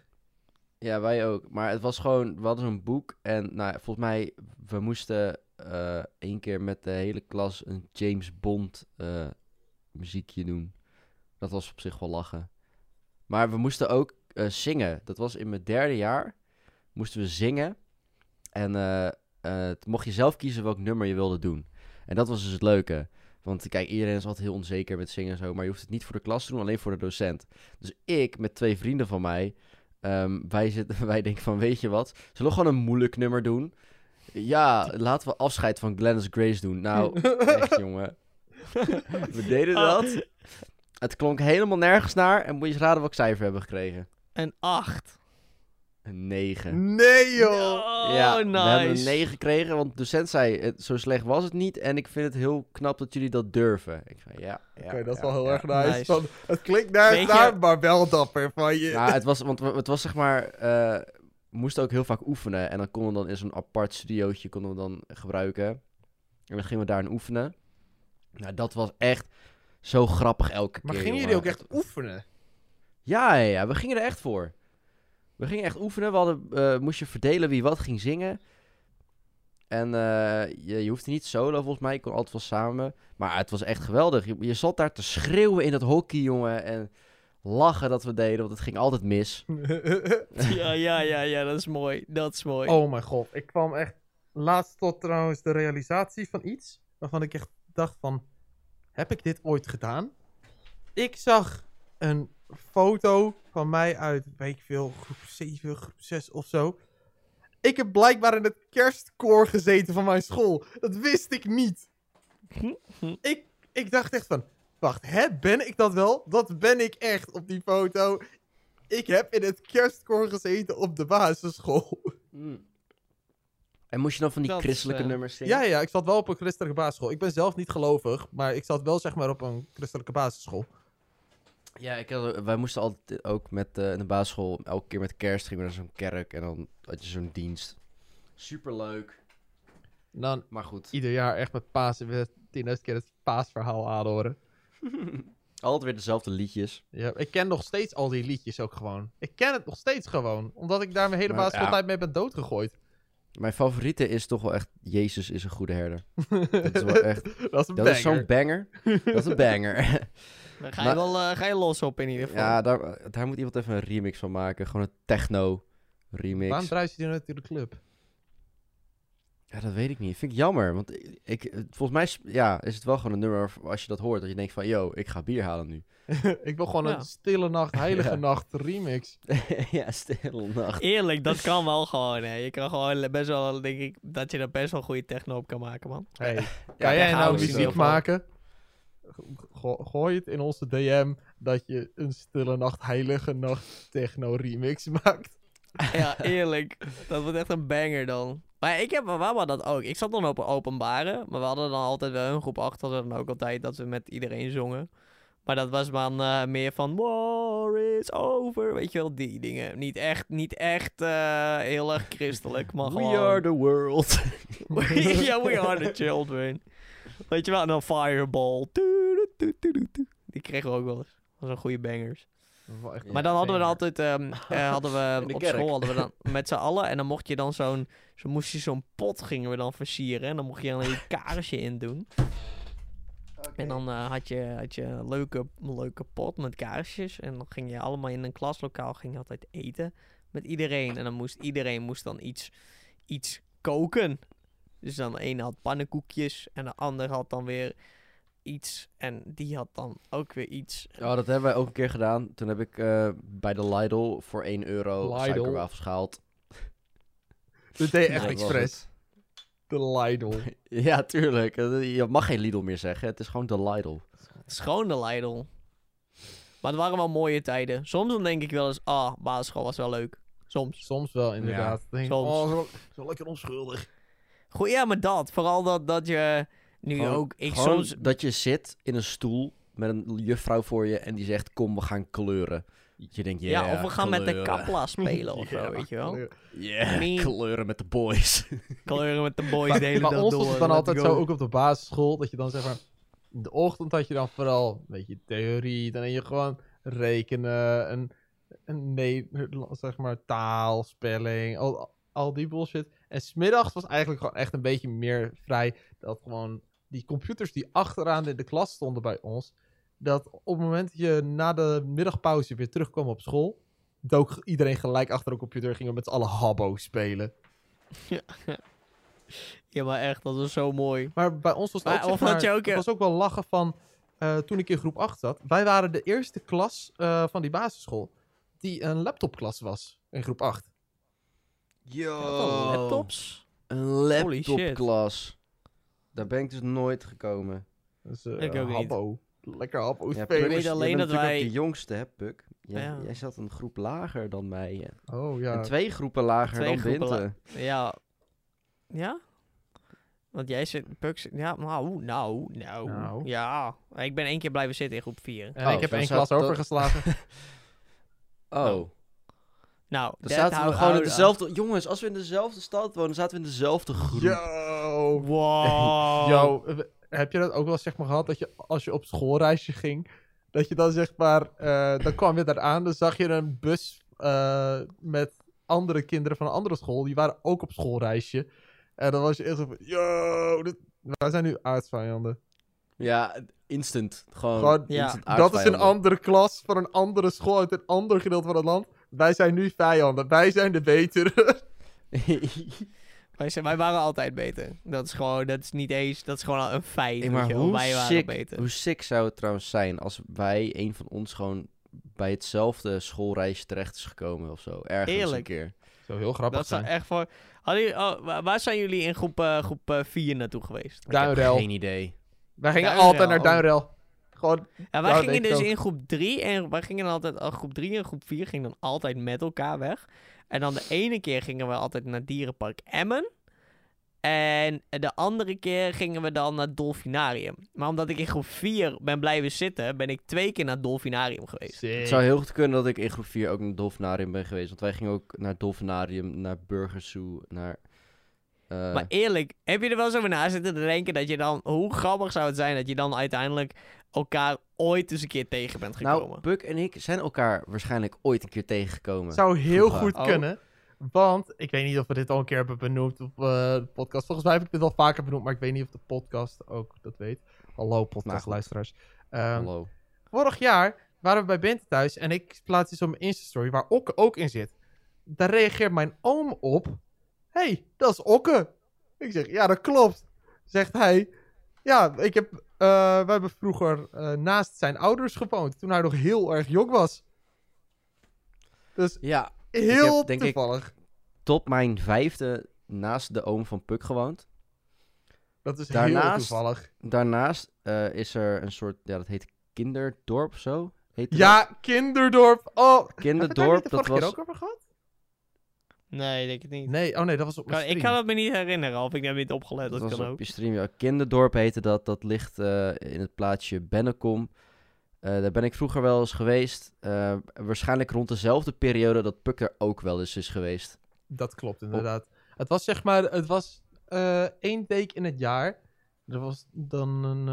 Ja, wij ook. Maar het was gewoon, we hadden zo'n boek en nou, ja, volgens mij, we moesten eh één keer met de hele klas een James Bond eh, muziekje doen. Dat was op zich wel lachen. Maar we moesten ook eh, zingen. Dat was in mijn derde jaar. Moesten we zingen. En eh, eh, mocht je zelf kiezen welk nummer je wilde doen. En dat was dus het leuke. Want kijk, iedereen is altijd heel onzeker met zingen en zo. Maar je hoeft het niet voor de klas te doen, alleen voor de docent. Dus ik met twee vrienden van mij. ehm, wij, zitten, wij denken van, weet je wat? Zullen we gewoon een moeilijk nummer doen? Ja, laten we afscheid van Glennis Grace doen. Nou, echt jongen. We deden dat. Het klonk helemaal nergens naar. En moet je eens raden welk cijfer we hebben gekregen? Een 8. Een 9. Nee, joh. Oh, ja, nice. we hebben een 9 gekregen, want de docent zei, het, zo slecht was het niet. En ik vind het heel knap dat jullie dat durven. Ik zei, ja, ja Oké, dat is ja, wel heel ja. erg nice. Nice. Van, het klinkt naar daar, maar wel dapper van je. Nou, het was, want het was zeg maar, eh, we moesten ook heel vaak oefenen. En dan konden we dan in zo'n apart studiootje konden we dan gebruiken. En dan gingen we daar oefenen. Nou, dat was echt zo grappig elke maar keer. gingen jongen. jullie ook echt oefenen? Ja, ja, ja, we gingen er echt voor. We gingen echt oefenen. We hadden, eh, moest je verdelen wie wat ging zingen. En eh, je, je hoefde niet solo, volgens mij. Je kon altijd wel samen. Maar het was echt geweldig. Je, je zat daar te schreeuwen in dat hockey, jongen. En lachen dat we deden, want het ging altijd mis. Ja, ja, ja, ja, dat is mooi. Dat is mooi. oh mijn god, ik kwam echt laatst tot trouwens de realisatie van iets waarvan ik echt dacht van, heb ik dit ooit gedaan? Ik zag een foto van mij uit, weet ik veel, groep 7, groep 6 of zo. Ik heb blijkbaar in het kerstkoor gezeten van mijn school. Dat wist ik niet. ik, ik dacht echt van, wacht, hè, ben ik dat wel? Dat ben ik echt op die foto. Ik heb in het kerstkoor gezeten op de basisschool. En moest je dan van die Dat christelijke eh, nummers zingen? Ja, ja, ik zat wel op een christelijke basisschool. Ik ben zelf niet gelovig, maar ik zat wel zeg maar op een christelijke basisschool. Ja, ik had, wij moesten altijd ook met eh, in de basisschool, elke keer met kerst gingen we naar zo'n kerk en dan had je zo'n dienst. Superleuk. Dan Maar goed, ieder jaar echt met Pasen weer 10.000 keer het paasverhaal aanhoren. altijd weer dezelfde liedjes. Ja, ik ken nog steeds al die liedjes ook gewoon. Ik ken het nog steeds gewoon, omdat ik daar mijn hele basisschooltijd ja. mee ben doodgegooid. Mijn favoriete is toch wel echt Jezus is een goede herder. Dat is wel echt, Dat is een dat is zo'n banger. Dat is een banger. Daar ga je wel eh, ga je los op in ieder geval. ja, daar, daar moet iemand even een remix van maken. Gewoon een techno remix. Waarom draai je die nooit in de club? Ja, dat weet ik niet. Vind ik jammer. Want ik, ik- volgens mij is, ja, is het wel gewoon een nummer als je dat hoort. Dat je denkt van, yo, ik ga bier halen nu. ik wil gewoon Ja. een stille nacht, heilige Ja. nacht remix. ja, stille nacht. Eerlijk, dat kan wel gewoon, hè. Je kan gewoon best wel, denk ik, dat je er best wel goede techno op kan maken, man. Hey, Ja, kan jij nou muziek maken? Go- gooi het in onze DM dat je een stille nacht, heilige nacht techno remix maakt. Ja, eerlijk. Dat wordt echt een banger dan. Maar ik heb wel dat ook. Ik zat dan op een openbare, maar we hadden dan altijd wel een groep achter dan ook altijd dat we met iedereen zongen. Maar dat was dan eh, meer van war is over, weet je wel, die dingen. Niet echt, niet echt eh, heel erg christelijk, maar We gewoon... are the world. ja, we are the children. Weet je wel, en dan Fireball. Die kregen we ook wel eens. Dat was een goede bangers. Ja, maar dan hadden we dan altijd, ehm, eh, hadden we op kerk. school hadden we dan met z'n allen. En dan mocht je dan zo'n, zo moest je zo'n pot gingen we dan versieren. En dan mocht je dan een kaarsje in doen. En dan eh, had, je, had je een leuke, leuke pot met kaarsjes. En dan ging je allemaal in een klaslokaal ging je altijd eten met iedereen. En dan moest iedereen moest dan iets, iets koken. Dus dan de ene had pannenkoekjes en de ander had dan weer iets. En die had dan ook weer iets. Oh, dat hebben wij ook een keer gedaan. Toen heb ik eh, bij de Lidl voor 1 euro Lidl? suikerwafels gehaald. Dat deed je echt Ja, expres. De Lidl. Ja, tuurlijk. Eh, Je mag geen Lidl meer zeggen. Het is gewoon de Lidl. Het is gewoon de Lidl. Maar het waren wel mooie tijden. Soms dan denk ik wel eens, ah, basisschool was wel leuk. Soms. Soms wel, inderdaad. Dan denk ik, Soms. oh, zo, zo lekker onschuldig. Goed, ja, maar dat. Vooral dat, dat je nu Gewoon- ook... Ik Gewoon soms... dat je zit in een stoel met een juffrouw voor je en die zegt, kom, we gaan kleuren. Je denkt, ja, of we gaan met de kapla spelen of Ja, zo, weet je wel. Yeah, Nee. kleuren met de boys. Kleuren met de boys Maar, de hele maar dag ons door. was het dan altijd zo, ook op de basisschool, dat je dan zeg maar... In de ochtend had je dan vooral een beetje theorie, dan heb je gewoon rekenen, een nee, zeg maar taal, spelling, al, al die bullshit. En smiddags was eigenlijk gewoon echt een beetje meer vrij, dat gewoon die computers die achteraan in de klas stonden bij ons, dat op het moment dat je na de middagpauze weer terugkwam op school, dook iedereen gelijk achter een computer en gingen met z'n allen Habbo spelen. Ja, maar echt, dat was zo mooi. Maar bij ons was het Maar ook, zeg je ook, het was ook wel lachen van... eh, toen ik in groep 8 zat. Wij waren de eerste klas eh, van die basisschool... die een laptopklas was in groep 8. Yo. Laptops? Een Holy shit. laptopklas. Daar ben ik dus nooit gekomen. Dus eh Ik ook niet. Lekker habbo Ja, spelen. ik weet jij alleen bent dat wij- de jongste, hè, Puk? Jij, Ja. jij zat een groep lager dan mij. hè. Oh ja. En twee groepen lager Twee dan groepen la- Binte. Ja. Ja? Want jij zit... Puk zit- ja, nou, nou, nou. Nou. Ja. Ik ben één keer blijven zitten in groep 4. En Oh, ik heb één klas overgeslagen. Oh. Nou, Dan dat zaten we gewoon in dezelfde... Jongens, als we in dezelfde stad wonen, zaten we in dezelfde groep. Yo. Wow. Yo, heb je dat ook wel zeg maar gehad dat je als je op schoolreisje ging, dat je dan zeg maar, eh, dan kwam je daar aan, dan zag je een bus eh, met andere kinderen van een andere school, die waren ook op schoolreisje. En dan was je echt zo van, yo, dit, wij zijn nu aardsvijanden. Ja, instant. Gewoon, Gewoon, Ja. instant Dat is een andere klas van een andere school uit een ander gedeelte van het land. Wij zijn nu vijanden, wij zijn de betere. Wij, zijn, wij waren altijd beter. Dat is gewoon, dat is niet eens, dat is gewoon al een feit. Hey, maar je wel. hoe wij waren sick, beter. hoe sick zou het trouwens zijn als wij, een van ons, gewoon bij hetzelfde schoolreisje terecht is gekomen of zo. Ergens een Eerlijk. keer. Zou heel grappig Dat zou echt voor... Hadden oh, wa- waar zijn jullie in groep, eh, groep 4 naartoe geweest? Ik heb Duinrel. geen idee. Wij gingen Duinrel. altijd naar Duinrel. Gewoon, Ja, wij gingen dus ook. in groep 3 en wij gingen altijd, groep 3 en groep 4 gingen dan altijd met elkaar weg. En dan de ene keer gingen we altijd naar Dierenpark Emmen. En de andere keer gingen we dan naar het Dolfinarium. Maar omdat ik in groep 4 ben blijven zitten, ben ik twee keer naar het Dolfinarium geweest. Het zou heel goed kunnen dat ik in groep 4 ook naar het Dolfinarium ben geweest. Want wij gingen ook naar het Dolfinarium, naar Burger Zoo, naar... eh, Maar eerlijk, heb je er wel eens over na zitten te denken dat je dan... Hoe grappig zou het zijn dat je dan uiteindelijk elkaar ooit eens een keer tegen bent gekomen? nou, Buck en ik zijn elkaar waarschijnlijk ooit een keer tegengekomen. zou heel Vroeger. goed Oh. kunnen. Want ik weet niet of we dit al een keer hebben benoemd op eh, de podcast. Volgens mij heb ik dit al vaker benoemd, maar ik weet niet of de podcast ook dat weet. Hallo Nou, podcastluisteraars. Ehm, Hallo. vorig jaar waren we bij Bente thuis en ik plaats iets op mijn Insta-story waar Okke ook in zit. Daar reageert mijn oom op. hey, dat is Okke. Ik zeg, ja, dat klopt. Zegt hij, ja, ik heb, eh, we hebben vroeger eh, naast zijn ouders gewoond toen hij nog heel erg jong was. Dus Ja, heel heb, denk ik, toevallig. tot mijn vijfde naast de oom van Puk gewoond. Dat is heel Daarnaast- toevallig. Daarnaast eh, is er een soort, ja, dat heet kinderdorp of zo. Dat? Ja, Kinderdorp. Oh, hebben we het daar niet kinderdorp, de dat keer was... ook over gehad? Nee, denk ik niet. Nee, oh nee, dat was op Kan- mijn ik kan het me niet herinneren, of ik heb niet opgelet. Dat, Dat was kan op ook. je stream, ja. Kinderdorp heette dat. Dat ligt eh, in het plaatsje Bennekom. Eh, daar ben ik vroeger wel eens geweest. Eh, waarschijnlijk rond dezelfde periode dat Puk er ook wel eens is geweest. Dat klopt inderdaad. Het was zeg maar, het was eh, één week in het jaar. Er was dan een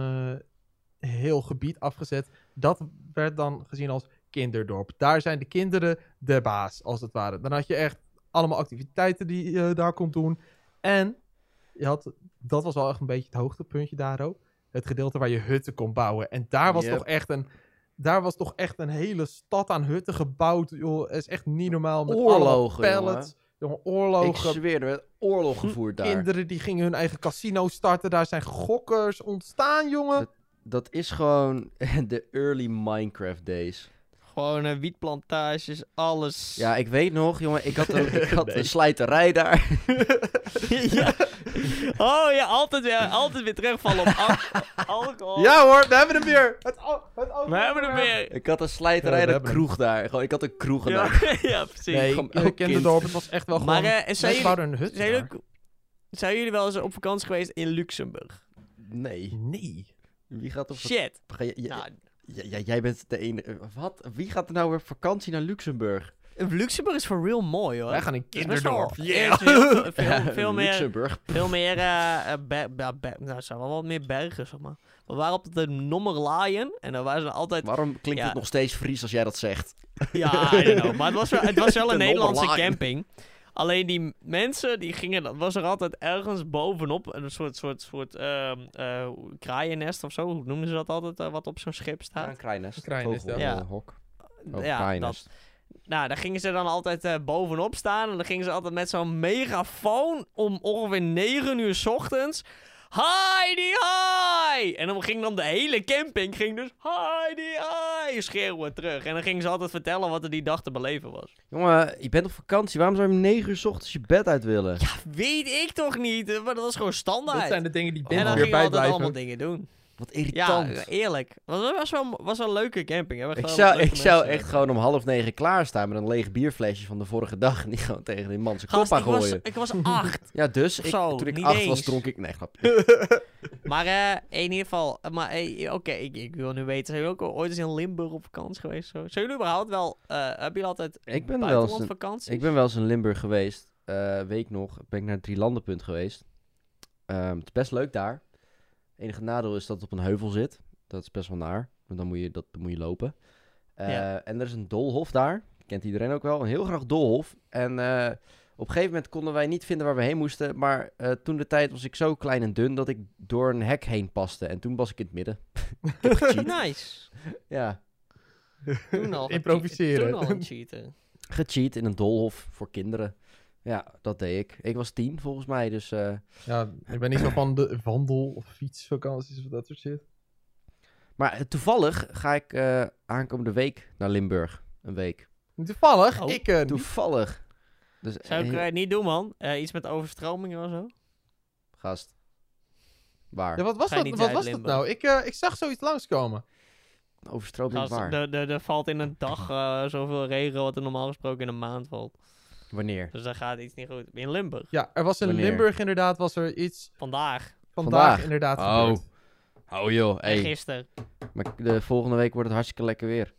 eh, heel gebied afgezet. Dat werd dan gezien als kinderdorp. Daar zijn de kinderen de baas, als het ware. Dan had je echt allemaal activiteiten die je daar kon doen. En je had, dat was wel echt een beetje het hoogtepuntje daar ook. Het gedeelte waar je hutten kon bouwen. En daar was Yep. toch echt een... Daar was toch echt een hele stad aan hutten gebouwd. Joh, het is echt niet normaal. Met Oorlogen, pallets. Jongen, Ik oorlogen. zweer, er werd oorlog gevoerd daar. Kinderen die gingen hun eigen casino starten. Daar zijn gokkers ontstaan, jongen. Dat is gewoon de early Minecraft days. Gewoon eh, wietplantages, alles. Ja, ik weet nog, jongen, ik had een, ik had Nee. een slijterij daar. ja. Oh ja, altijd weer, altijd weer terugvallen op al- alcohol. Ja hoor, we hebben hem weer. Het. We hebben er weer. Ik had een slijterij Ja, een hem. kroeg daar. Gewoon, ik had een kroeg Ja, daar. ja, precies. Nee, ik elk kende dorp. Het was echt wel gewoon... Maar eh, zijn, jullie, een hut zijn, jullie, zijn jullie wel eens op vakantie geweest in Luxemburg? Nee. Nee. Wie gaat op Shit. Ga je- je- Nou, Ja, ja, jij bent de ene. Wat? Wie gaat er nou weer vakantie naar Luxemburg? Luxemburg is voor real mooi hoor. Wij gaan in kinderdorp. heel- veel, meer, Luxemburg. veel meer, eh, eh, be- ja, be- nou, het zijn wel wat meer bergen, zeg maar. We waren op de Nommerlaaien en daar waren ze altijd, Waarom klinkt Ja. het nog steeds Fries als jij dat zegt? ja, I don't know, maar het was wel, het was wel een De Nederlandse camping. Alleen die mensen, die gingen, dat was er altijd ergens bovenop, een soort, soort, soort ehm, eh, kraaiennest of zo, hoe noemen ze dat altijd, eh, wat op zo'n schip Ja, staat? een kraainest. Een. Ja. Vogelhok. Oh, ja, dat. kraaiennest. nou, daar gingen ze dan altijd eh, bovenop staan. En dan gingen ze altijd met zo'n megafoon om ongeveer 9 uur 's ochtends. Heidi, hi! En dan ging dan de hele camping ging dus Heidi, hi! schreeuwen terug. En dan gingen ze altijd vertellen wat er die dag te beleven was. Jongen, je bent op vakantie. Waarom zou je om 9 uur 's ochtends je bed uit willen? Ja, weet ik toch niet. eh, Maar dat was gewoon standaard. Dat zijn de dingen die en binnen dan weer gingen we altijd bijblijven. allemaal dingen doen. Wat Ja, irritant. eerlijk. Was, was, wel, was wel een leuke camping. Hè? Ik zou, ik zou echt gewoon om half negen klaarstaan met een leeg bierflesje van de vorige dag. En die gewoon tegen die man zijn kop aan ik was, gooien. ik was acht. Ja, dus ik, Zo, toen ik acht was, dronk ik... Nee, grap. Maar eh, in ieder geval, eh, maar eh, oké, ik, ik wil nu weten, zijn jullie ook ooit eens in Limburg op vakantie geweest? Zo? Zijn jullie überhaupt wel, eh hebben jullie altijd Ik ben wel eens, ik ben wel eens in Limburg geweest. Eh week nog ben ik naar het Drielandenpunt geweest. Ehm, het is best leuk daar. Enige nadeel is dat het op een heuvel zit. Dat is best wel naar. Want dan moet je, dat, dan moet je lopen. Eh, Ja. En er is een doolhof daar. Kent iedereen ook wel. Een heel graag doolhof. En eh, op een gegeven moment konden wij niet vinden waar we heen moesten. Maar eh, toen de tijd was ik zo klein en dun dat ik door een hek heen paste. En toen was ik in het midden. Nice. Ja, Toen al. Improviseren. Toen al cheaten. gecheat in een doolhof voor kinderen. Ja, dat deed ik. Ik was tien volgens mij, dus... eh, Ja, ik ben niet zo van de wandel- of fietsvakanties of dat soort shit. Maar eh, toevallig ga ik eh, aankomende week naar Limburg. Een week. Toevallig, Oh, ik... Toevallig. Dus Zou ik eh, eh, niet doen, man. Eh, iets met overstromingen of zo. gast. Waar? Ja, wat was dat, wat was dat nou? Ik, eh, ik zag zoiets langskomen. Overstroming Gast, waar? er- valt in een dag eh, zoveel regen wat er normaal gesproken in een maand valt. Wanneer? Dus dan gaat iets niet goed. In Limburg. Ja, er was in Wanneer? Limburg inderdaad, was er iets Vandaag. vandaag, Vandaag? inderdaad Oh. gebeurd. Oh joh, hey. gisteren. Maar de volgende week wordt het hartstikke lekker weer.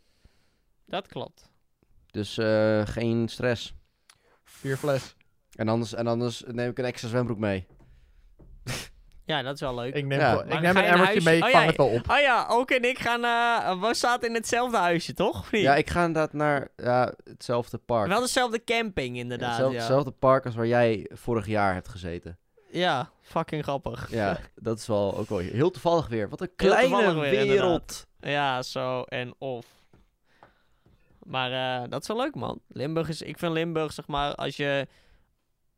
Dat klopt. Dus eh, geen stress. Vier fles. En anders, en anders neem ik een extra zwembroek mee. Ja, dat is wel leuk. Ik neem, Ja. ik neem een je naar emmertje mee, ik Oh, vang ja, het wel op. Oh ja, ook en ik gaan... eh we zaten in hetzelfde huisje, toch? Ja, ik ga inderdaad naar ja, hetzelfde park. Wel dezelfde camping, inderdaad. Hetzelfde, Ja, hetzelfde park als waar jij vorig jaar hebt gezeten. ja fucking grappig. Ja, dat is wel ook wel heel toevallig weer. Wat een kleine weer, wereld. Ja, zo en of. Maar eh, dat is wel leuk, man. Limburg is... Ik vind Limburg, zeg maar, als je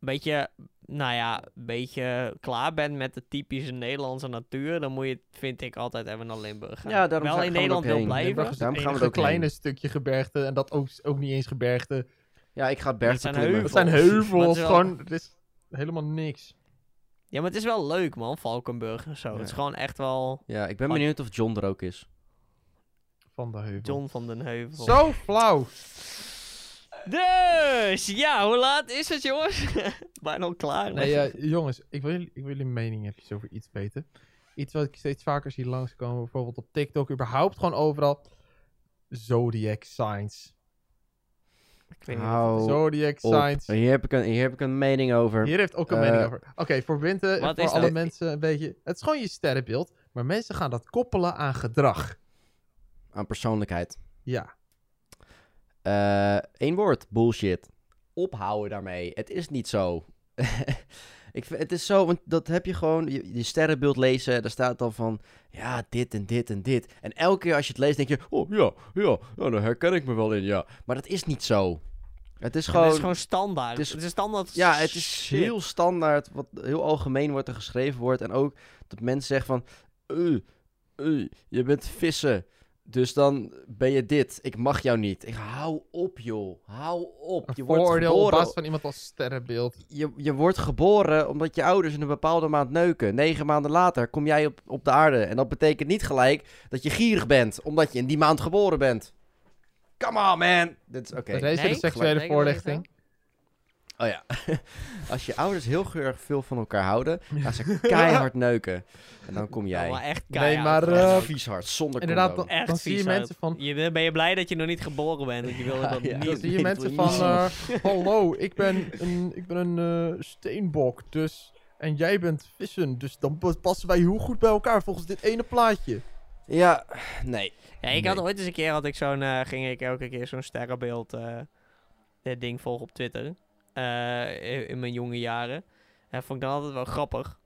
een beetje... Nou ja, een beetje klaar bent met de typische Nederlandse natuur... dan moet je, vind ik, altijd even naar Limburg gaan. Ja, daarom Wel gaan in we er Nederland ook wil blijven. Limburg Daarom het gaan we ook kleine heen. stukje gebergte. En dat ook, ook niet eens gebergte. Ja, ik ga Dat berg zijn beklimmen. Het zijn Heuvels. Maar het heuvels. is wel- Gewoon, het is helemaal niks. Ja, maar het is wel leuk, man. Valkenburg en zo. Ja. Het is gewoon echt wel Ja, ik ben benieuwd of John er ook is. Van de heuvel. John van den Heuvel. Zo flauw. Dus, ja, hoe laat is het, jongens? Bijna al klaar. Nee, eh, jongens, ik wil, jullie- ik wil jullie mening even over iets weten. Iets wat ik steeds vaker zie langskomen, bijvoorbeeld op TikTok, überhaupt gewoon overal. Zodiac signs. Ik weet niet Hou wat. Zodiac op. signs. Hier heb ik een, hier heb ik een mening over. Hier heeft ook een Eh, mening over. Oké, voor Winter voor is alle dat? mensen een beetje... Het is gewoon je sterrenbeeld, maar mensen gaan dat koppelen aan gedrag. Aan persoonlijkheid. Ja. Eén woord. Bullshit. Ophouden daarmee. Het is niet zo. ik het is zo, want dat heb je gewoon, je, je sterrenbeeld lezen, daar staat dan van, ja, dit en dit en dit. En elke keer als je het leest, denk je, oh ja, ja, ja daar herken ik me wel in, ja. Maar dat is niet zo. Het is Ja, gewoon, Het is gewoon standaard. het is- Het is, standaard. ja, het is shit. heel standaard, wat heel algemeen wordt er geschreven wordt. En ook dat mensen zeggen van, eh, eh, je bent vissen. Dus dan ben je dit. Ik mag jou niet. Ik hou op, joh. Hou op. Een Je wordt op geboren basis van iemand als sterrenbeeld. je, je wordt geboren omdat je ouders in een bepaalde maand neuken. Negen maanden later kom jij op, op de aarde. En dat betekent niet gelijk dat je gierig bent, omdat je in die maand geboren bent. Come on, man. Dit is oké. Dat is deze Nee, de seksuele voorlichting. Oh ja. Als je ouders heel erg veel van elkaar houden, gaan ze keihard neuken. En dan kom Oh, jij. maar echt Nee, keihard. maar, Echt eh, Echt vies hard, zonder Inderdaad, dan, Echt dan zie je mensen van... Je, ben je blij dat je nog niet geboren bent? Want je wilde Ja, dat ja. niet. Dan zie je Nee, mensen van... eh, Hallo, ik ben een, ik ben een eh, steenbok, dus... En jij bent vissen, dus dan pas- passen wij heel goed bij elkaar volgens dit ene plaatje. Ja, nee. Ja, ik had Nee. ooit eens een keer had ik zo'n, ging ik elke keer zo'n sterrenbeeld eh, dit ding volgen op Twitter. Eh, in, in mijn jonge jaren. En vond ik dan altijd wel grappig.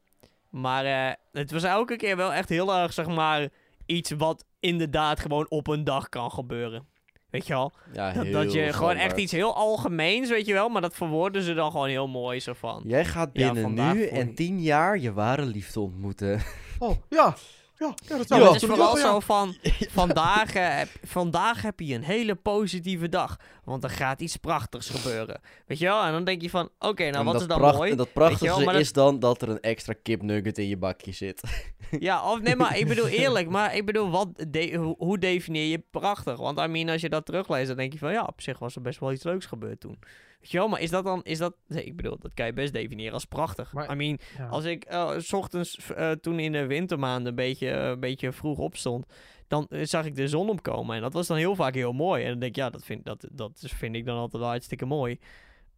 Maar eh, het was elke keer wel echt heel erg, zeg maar, iets wat inderdaad gewoon op een dag kan gebeuren. Weet je wel? Ja, Dat, heel dat je gewoon standaard. echt iets heel algemeens, weet je wel, maar dat verwoorden ze dan gewoon heel mooi zo van. Jij gaat binnen vandaag nu en tien jaar je ware liefde ontmoeten. Oh, ja. Ja, ja dat zou het is vooral zo van, vandaag, eh, heb, vandaag heb je een hele positieve dag, want er gaat iets prachtigs gebeuren. Weet je wel? En dan denk je van, oké, nou En wat is dan pracht- mooi? En dat wel, prachtigste dat- is dan dat er een extra kipnugget in je bakje zit. Ja, of nee, maar ik bedoel eerlijk, maar ik bedoel, wat de- hoe, hoe definieer je prachtig? Want I mean, als je dat terugleest, dan denk je van, ja, op zich was er best wel iets leuks gebeurd toen. Weet je wel, maar is dat dan, is dat, nee, ik bedoel, dat kan je best definiëren als prachtig. Maar- I mean, Ja. als ik eh, s ochtends eh, toen in de wintermaanden een beetje, eh, een beetje vroeg opstond, dan zag ik de zon opkomen. En dat was dan heel vaak heel mooi. En dan denk ik, ja, dat vind, dat, dat vind ik dan altijd wel hartstikke mooi.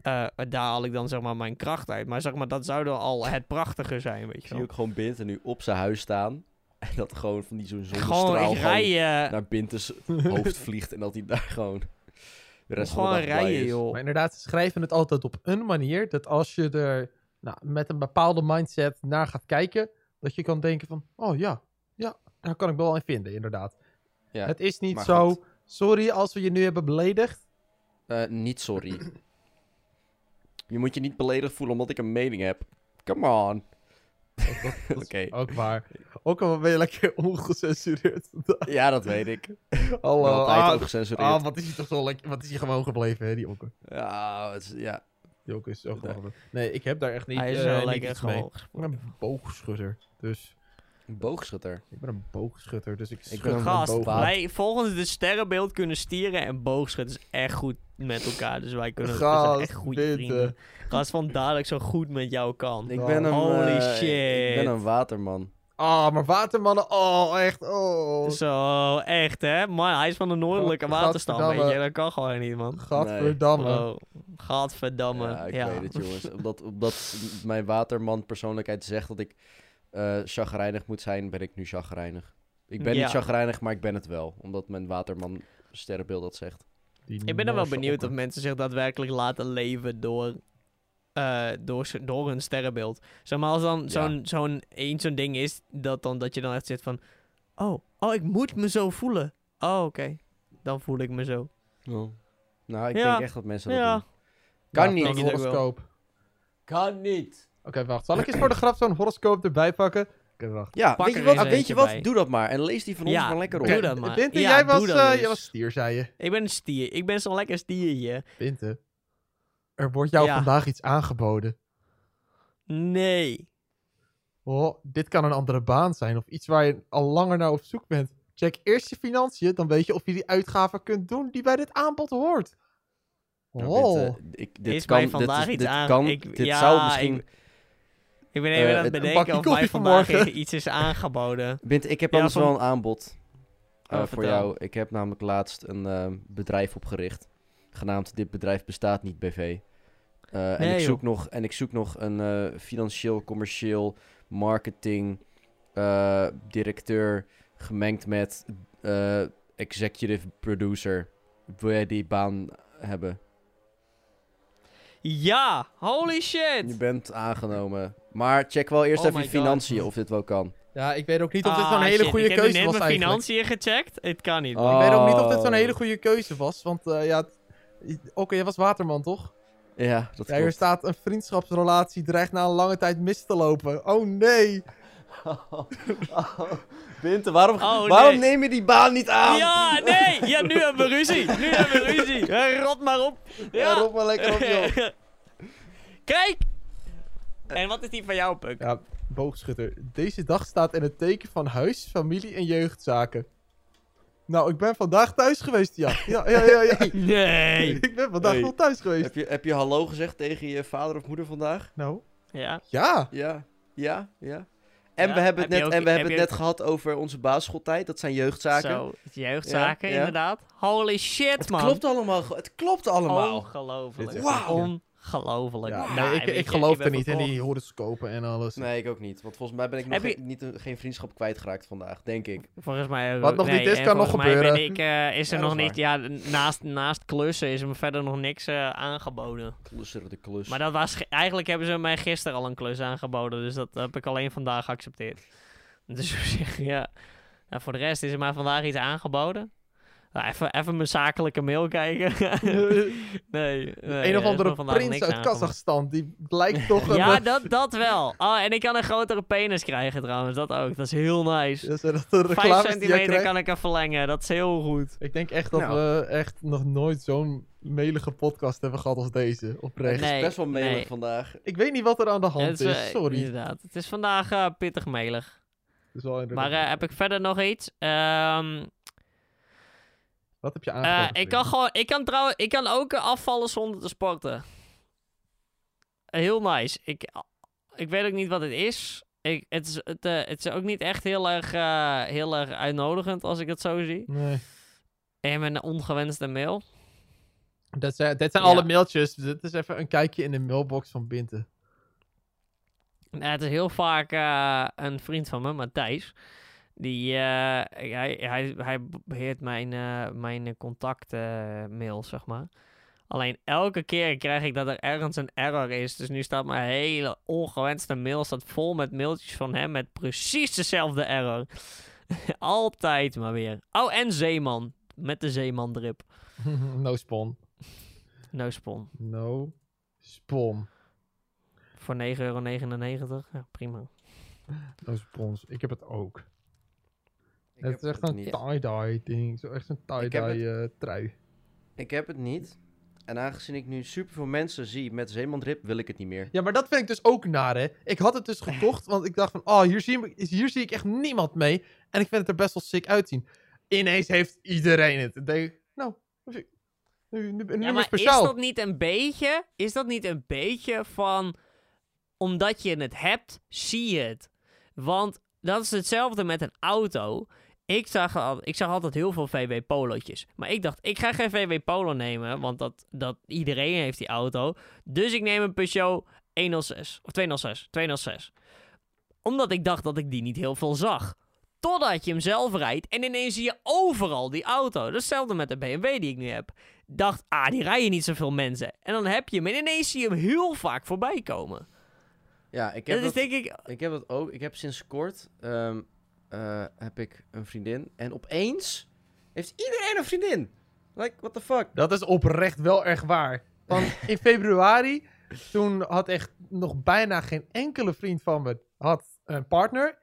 Eh, daar haal ik dan zeg maar mijn kracht uit. Maar zeg maar, dat zou dan al het prachtige zijn, weet Ik je zie wel. ook gewoon Bint nu op zijn huis staan. En dat gewoon van die zo'n Gewoon, zonnestraal gewoon rij, naar Bintes hoofd vliegt. En dat hij daar gewoon de rest gewoon van de dag blij rijden, is. joh. Maar inderdaad, ze schrijven het altijd op een manier dat als je er nou, met een bepaalde mindset naar gaat kijken, dat je kan denken van, oh ja, ja, daar kan ik wel in vinden, inderdaad. Ja, het is niet zo, goed. sorry als we je nu hebben beledigd. Eh, niet sorry. je moet je niet beledigd voelen omdat ik een mening heb. Come on. Is Oké. ook waar. Ook al ben je lekker ongecensureerd. Ja, dat weet ik. Hallo. Altijd ah, ook gecensureerd. ah, wat is hij toch zo lekker, wat is hij gewoon gebleven, hè, die Okke. Ja, het is- ja. Die Okke is zo gewoon. Nee, ik heb daar echt niet, Hij is eh, wel niet lekker mee. gewoon Ik ben een boogschutter, dus Een boogschutter. ik ben een boogschutter, dus ik schud ben Gast, wij volgens de sterrenbeeld kunnen stieren en boogschutters echt goed met elkaar. Dus wij kunnen we Gast, zijn echt goede bitte. vrienden. Gast, vandaar dat ik zo goed met jou kan. Ik ben een, Holy eh, shit. Ik ben een waterman. Ah, maar watermannen, oh, echt, oh. Zo, echt hè? Man, hij is van de noordelijke weet godverdamme. je. Dat kan gewoon niet, man. Gadverdamme. Bro, gadverdamme. Ja, ik ja. weet het, jongens. Omdat, omdat mijn waterman persoonlijkheid zegt dat ik eh chagrijnig moet zijn, ben ik nu chagrijnig. Ik ben Ja. niet chagrijnig, maar ik ben het wel. Omdat mijn waterman sterrenbeeld dat zegt. Die Ik ben er wel benieuwd okker. of mensen zich daadwerkelijk laten leven door, eh, door, door hun sterrenbeeld. Zeg maar, als dan Ja. zo'n zo'n één zo'n ding is, dat, dan, dat je dan echt zit van... Oh, oh, ik moet me zo voelen. Oh, oké. Dan voel ik me zo. Nou, ik Ja. denk echt dat mensen dat Ja. doen. Kan Ja, niet. Horoscoop. Kan niet. Oké, wacht. Zal ik eens voor de grap zo'n horoscoop erbij pakken? Oké, wacht. Ja, Pak weet je wat? eens Weet je eentje wat? bij. Doe dat maar. En lees die van ons maar lekker op. doe dat maar. Binte, Ja, jij, was, eh, dus. jij was stier, zei je. Ik ben een stier. Ik ben zo'n lekker stiertje. Binte. Er wordt jou Ja. vandaag iets aangeboden. Nee. Oh, dit kan een andere baan zijn of iets waar je al langer naar op zoek bent. Check eerst je financiën, dan weet je of je die uitgaven kunt doen die bij dit aanbod hoort. Nou, Oh, dit, eh, ik, dit Is kan, mij vandaag dit, iets dit aan- kan, ik- dit ja, zou misschien... ik- Ik ben even Eh, aan het bedenken of mij vanmorgen. iets is aangeboden. Bint, ik heb Ja, anders van- wel een aanbod eh, Oh, voor jou. Ik heb namelijk laatst een eh, bedrijf opgericht, genaamd Dit Bedrijf Bestaat Niet BV. En, ik joh. zoek nog, en ik zoek nog een financieel, commercieel, marketing directeur, gemengd met executive producer. Wil jij die baan hebben? Ja, holy Je shit. bent aangenomen. Maar check wel eerst Oh even je God. financiën of dit wel kan. ja, ik weet ook niet of dit Ah, zo'n hele shit, goede ik heb keuze net was mijn financiën gecheckt. Het kan niet. Oh. man. Ik weet ook niet of dit zo'n Oh. hele goede keuze was, want eh, ja... Oké, jij was waterman, toch? Ja, dat Ja, hier staat een vriendschapsrelatie dreigt na een lange tijd mis te lopen. Oh nee! Binte, waarom, Oh, waarom nee. neem je die baan niet aan? Ja, nee. Ja, nu hebben we ruzie. Nu hebben we ruzie. Eh, Rot maar op. Ja, Ja. roep maar lekker op, joh. Kijk. En wat is die van jou, Puk? Ja, boogschutter. Deze dag staat in het teken van huis, familie en jeugdzaken. Nou, ik ben vandaag thuis geweest, ja. Ja, ja, ja, ja. Nee. Ik ben vandaag Hey. wel thuis geweest. Heb je, heb je hallo gezegd tegen je vader of moeder vandaag? Nou, Ja. ja. Ja, ja, ja. En Ja, we hebben heb het net, ook- en we heb hebben het net gehad over onze basisschooltijd. Dat zijn jeugdzaken. Zo, jeugdzaken Ja, ja. inderdaad. Holy shit, Het man. klopt allemaal. Het klopt allemaal. Ongelooflijk. Dit ja Nou, nee, ik, ik geloof er niet in die horoscopen en alles. Nee, ik ook niet. Want volgens mij ben ik nog Heb je- geen, niet, een- geen vriendschap kwijtgeraakt vandaag, denk ik. Volgens mij... Wat nog nee, niet is, kan nog gebeuren. Ik, eh, is er Ja, nog niet... Ja, naast, naast klussen is er me verder nog niks eh, aangeboden. Klusser de klus. Maar dat was... ge- Eigenlijk hebben ze mij gisteren al een klus aangeboden. Dus dat heb ik alleen vandaag geaccepteerd. Dus op zich, ja... Nou, voor de rest is er maar vandaag iets aangeboden. Nou, even, even mijn zakelijke mail kijken. nee, nee. een of andere prins uit. Kazachstan. Die lijkt toch een... Ja, eh, dat, dat wel. Oh, en ik kan een grotere penis krijgen trouwens. Dat ook. Dat is heel nice. Zijn dat de Vijf centimeter kan ik er verlengen. Dat is heel goed. Ik denk echt dat Nou. we echt nog nooit zo'n melige podcast hebben gehad als deze. Oprecht. Nee, best wel melig nee. vandaag. Ik weet niet wat er aan de hand Het is. eh, Sorry. Inderdaad. Het is vandaag eh, pittig melig. Het is wel inderdaad- Maar eh, heb ik verder nog iets? Ehm, Wat heb je eh, aangekomen? ik kan gewoon... Ik kan, trouwens, ik kan ook afvallen zonder te sporten. Heel nice. Ik, ik weet ook niet wat het is. Ik, het, is het, eh, het is ook niet echt heel erg, eh, heel erg uitnodigend als ik het zo zie. Nee. En een ongewenste mail. Dat zijn, dit zijn Ja. alle mailtjes. Dit is even een kijkje in de mailbox van Binte. Nou, het is heel vaak een vriend van me, Matthijs. Die, eh, hij, hij, hij beheert mijn, eh mijn contactmail, zeg maar. Alleen elke keer krijg ik dat er ergens een error is. Dus nu staat mijn hele ongewenste mail staat vol met mailtjes van hem met precies dezelfde error. Altijd maar weer. Oh, en Zeeman. Met de Zeeman-drip. no spawn. No spawn. No spawn. Voor 9,99 euro. Ja, prima. No spawns. Ik heb het ook. Ik het is echt het een tie-dye ding. Zo echt een heb tie-dye eh, trui. Ik heb het niet. En aangezien ik nu superveel mensen zie met zeemandrip, wil ik het niet meer. Ja, maar dat vind ik dus ook naar, hè. Ik had het dus gekocht, want ik dacht van... Oh, hier zie, ik- hier zie ik echt niemand mee. En ik vind het er best wel sick uitzien. Ineens heeft iedereen het. Dan denk ik, nou, nu, nu, nu, nu Ja, maar maar speciaal. is dat niet een beetje... Is dat niet een beetje van... Omdat je het hebt, zie je het. Want dat is hetzelfde met een auto. Ik zag, al, ik zag altijd heel veel VW Polo'tjes. Maar ik dacht, ik ga geen VW Polo nemen. Want dat, dat, iedereen heeft die auto. Dus ik neem een Peugeot 106. Of 206. 206. Omdat ik dacht dat ik die niet heel veel zag. Totdat je hem zelf rijdt en ineens zie je overal die auto. Dat is hetzelfde met de BMW die ik nu heb. Dacht, ah, die rijden niet zoveel mensen. En dan heb je hem en ineens zie je hem heel vaak voorbij komen. Ja, ik heb, Dat is denk ik... ik heb dat ook. Ik heb sinds kort ehm, eh, heb ik een vriendin. En opeens heeft iedereen een vriendin. Like, what the fuck? Dat is oprecht wel erg waar. Want in februari, toen had echt nog bijna geen enkele vriend van me had een partner.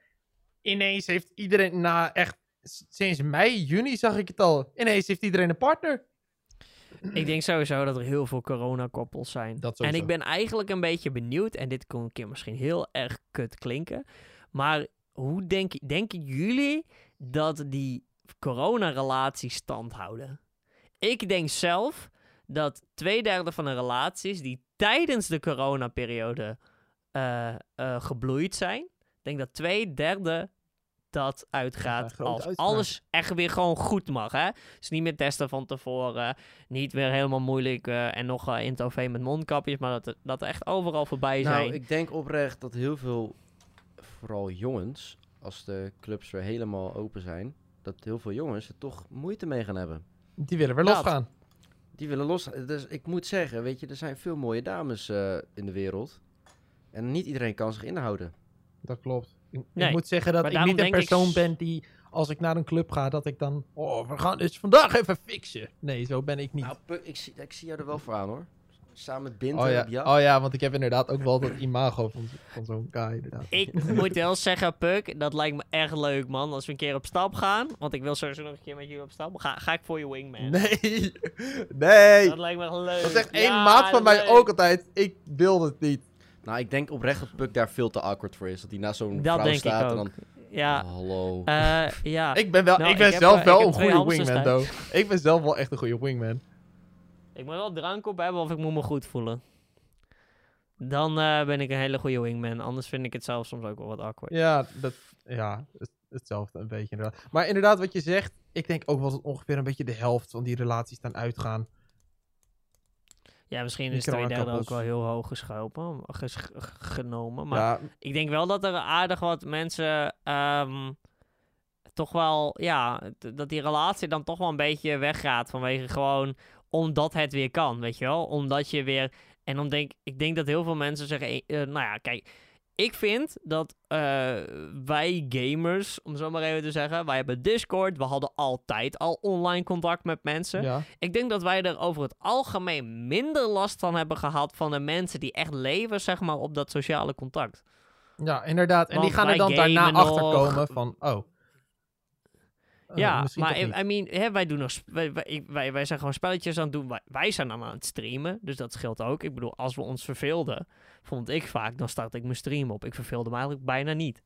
Ineens heeft iedereen, na echt sinds mei, juni zag ik het al. Ineens heeft iedereen een partner. Ik denk sowieso dat er heel veel coronakoppels zijn. Dat en ik ben eigenlijk een beetje benieuwd, en dit kon een keer misschien heel erg kut klinken. Maar hoe denk, denken jullie dat die coronarelaties stand houden? Ik denk zelf dat twee derde van de relaties die tijdens de coronaperiode eh, eh, gebloeid zijn, denk dat twee derde dat uitgaat als uitspraak. alles echt weer gewoon goed mag. Hè? Dus niet meer testen van tevoren, niet weer helemaal moeilijk eh, en nog eh, in het OV met mondkapjes, maar dat, dat er echt overal voorbij zijn. Nou, ik denk oprecht dat heel veel, vooral jongens, als de clubs weer helemaal open zijn, dat heel veel jongens er toch moeite mee gaan hebben. Die willen weer losgaan. Die willen los. Dus ik moet zeggen, weet je, er zijn veel mooie dames eh, in de wereld. En niet iedereen kan zich inhouden. Dat klopt. Ik, moet zeggen dat ik niet een ik persoon ben die, als ik naar een club ga, dat ik dan... Oh, we gaan dus vandaag even fixen. Nee, zo ben ik niet. Nou, ik, zie, ik zie jou er wel voor aan hoor. Samen met oh, ja. op jacht. oh ja, want ik heb inderdaad ook wel dat imago van, van zo'n guy. Inderdaad. Ik moet wel zeggen, Puk, dat lijkt me echt leuk, man. Als we een keer op stap gaan, want ik wil sowieso nog een keer met jullie op stap. Ga, ga ik voor je wingman. Nee, nee. Dat lijkt me echt leuk. Dat zegt één Ja, maat van mij ook altijd. Ik wil het niet. Nou, ik denk oprecht dat Puk daar veel te awkward voor is. Dat hij naast zo'n vrouw denk ik staat en dan... Ja, Oh, hallo. eh, ja. Ik ben, wel, Nou, ik ben ik zelf wel ik een goede wingman, though. Ik ben zelf wel echt een goede wingman. Ik moet wel drank op hebben of ik moet me goed voelen. Dan eh, ben ik een hele goede wingman. Anders vind ik het zelf soms ook wel wat awkward. Ja, dat, ja het- hetzelfde een beetje inderdaad. Maar inderdaad, wat je zegt, ik denk ook wel dat ongeveer een beetje de helft van die relaties dan uitgaan. Ja, misschien Die is twee derde ook wel heel hoog geschopen, ges- genomen. Maar ja, ik denk wel dat er aardig wat mensen ehm, toch wel, ja, dat die relatie dan toch wel een beetje weggaat vanwege gewoon omdat het weer kan, weet je wel? Omdat je weer, en dan denk ik denk dat heel veel mensen zeggen, eh, eh, nou ja, kijk, ik vind dat eh, wij gamers, om zo maar even te zeggen, wij hebben Discord, we hadden altijd al online contact met mensen. Ja. Ik denk dat wij er over het algemeen minder last van hebben gehad van de mensen die echt leven, zeg maar, op dat sociale contact. ja, inderdaad. En die gaan er dan daarna achter komen van, oh. Eh, ja, maar I, mean, hè, wij, doen nog wij, wij, zijn gewoon spelletjes aan het doen. Wij, wij zijn dan aan het streamen, dus dat scheelt ook. Ik bedoel, als we ons verveelden, vond ik vaak, dan start ik mijn stream op. Ik verveelde me eigenlijk bijna niet.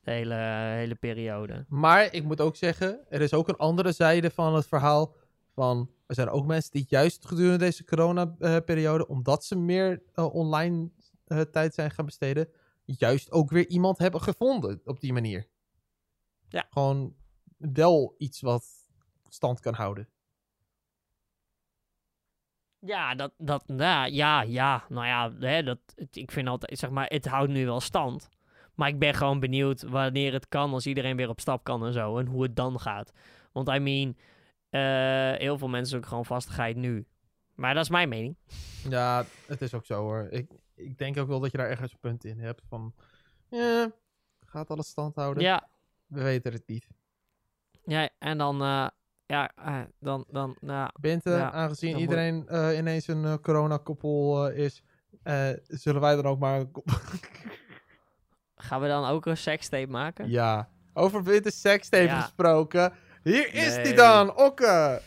De hele, hele periode. Maar ik moet ook zeggen, er is ook een andere zijde van het verhaal. Van, er zijn ook mensen die juist gedurende deze corona-periode, omdat ze meer eh, online eh, tijd zijn gaan besteden, juist ook weer iemand hebben gevonden op die manier. Ja. Gewoon wel iets wat stand kan houden. Ja, dat, dat, ja, ja, ja, nou ja, hè, dat, ik vind altijd, zeg maar, het houdt nu wel stand. Maar ik ben gewoon benieuwd wanneer het kan, als iedereen weer op stap kan en zo, en hoe het dan gaat. Want I mean, eh, heel veel mensen ook gewoon vastigheid nu. Maar dat is mijn mening. Ja, het is ook zo hoor. Ik, ik denk ook wel dat je daar ergens een punt in hebt van, ja, gaat alles stand houden? Ja, We weten het niet. Ja en dan, eh, ja, eh, dan, dan, nou, Bente, Ja, aangezien dan moet- iedereen eh, ineens een corona-koppel eh, is, eh, zullen wij dan ook maar... een gaan we dan ook een sekstape maken? ja, over Bente sekstape Ja. gesproken. Hier is die dan, Okke!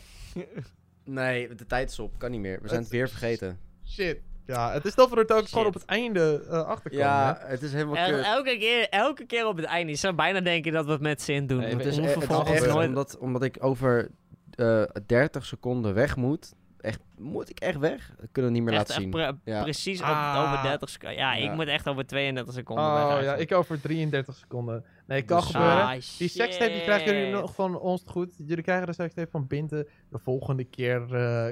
Nee, de tijd is op. Kan niet meer. We zijn het weer vergeten. Shit. Ja, het is toch voor het ook gewoon op het einde eh achterkomen. Ja, hè? het is helemaal El- elke, keer, elke keer op het einde. Je zou bijna denken dat we het met zin doen. Nee, het is, het echt nooit... omdat, omdat ik over eh 30 seconden weg moet. Echt, moet ik echt weg? Dat kunnen we niet meer Echt, laten echt zien. pre- Ja. precies op- Ah. over 30 seconden. Ja, ik Ja. moet echt over 32 seconden weg Oh ja, eigenlijk. ik over 33 seconden. Nee, kan Dus- gebeuren. Ah, Die sekstape die krijgen jullie nog van ons goed. Jullie krijgen de sekstape van Binte. De volgende keer eh,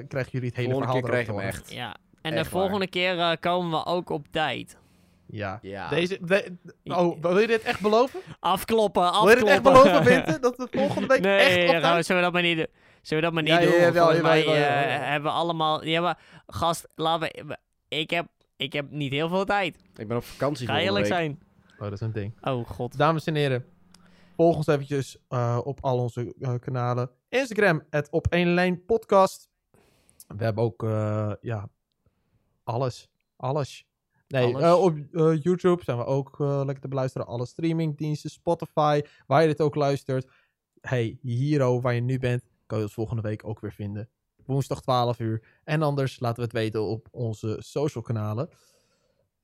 krijgen jullie het hele Volgende verhaal keer krijgen we horen. echt. Ja. En Echt de volgende keer eh, komen we ook op tijd. Ja. Ja. Deze, de- oh, wil je dit echt beloven? Afkloppen, Wil je afkloppen. dit echt beloven, Binte? Dat we volgende week nee, echt op tijd... zullen we dat maar niet doen? Zullen we dat maar niet Ja, doen? ja, want jawel, volgens mij jawel, jawel, eh, hebben we allemaal... Ja, maar gast, laten we... Ik heb, ik heb niet heel veel tijd. Ik ben op vakantie Ga eerlijk zijn. Oh, dat is een ding. Oh, god. Dames en heren, volg ons eventjes eh, op al onze eh, kanalen. Instagram, het op één lijn podcast. We hebben ook, eh, ja, alles. Alles. Nee, Alles. eh, op eh, YouTube zijn we ook eh, lekker te beluisteren. Alle streamingdiensten, Spotify, waar je dit ook luistert. Hey, Hero, waar je nu bent, kan je ons volgende week ook weer vinden. Woensdag 12 uur. En anders laten we het weten op onze social kanalen.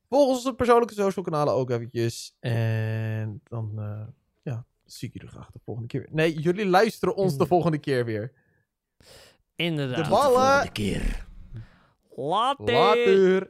Volg onze persoonlijke social kanalen ook eventjes. En dan, ja, zie ik jullie graag de volgende keer. weer. Nee, jullie luisteren ons de volgende keer weer. Inderdaad. De ballen. keer. Later.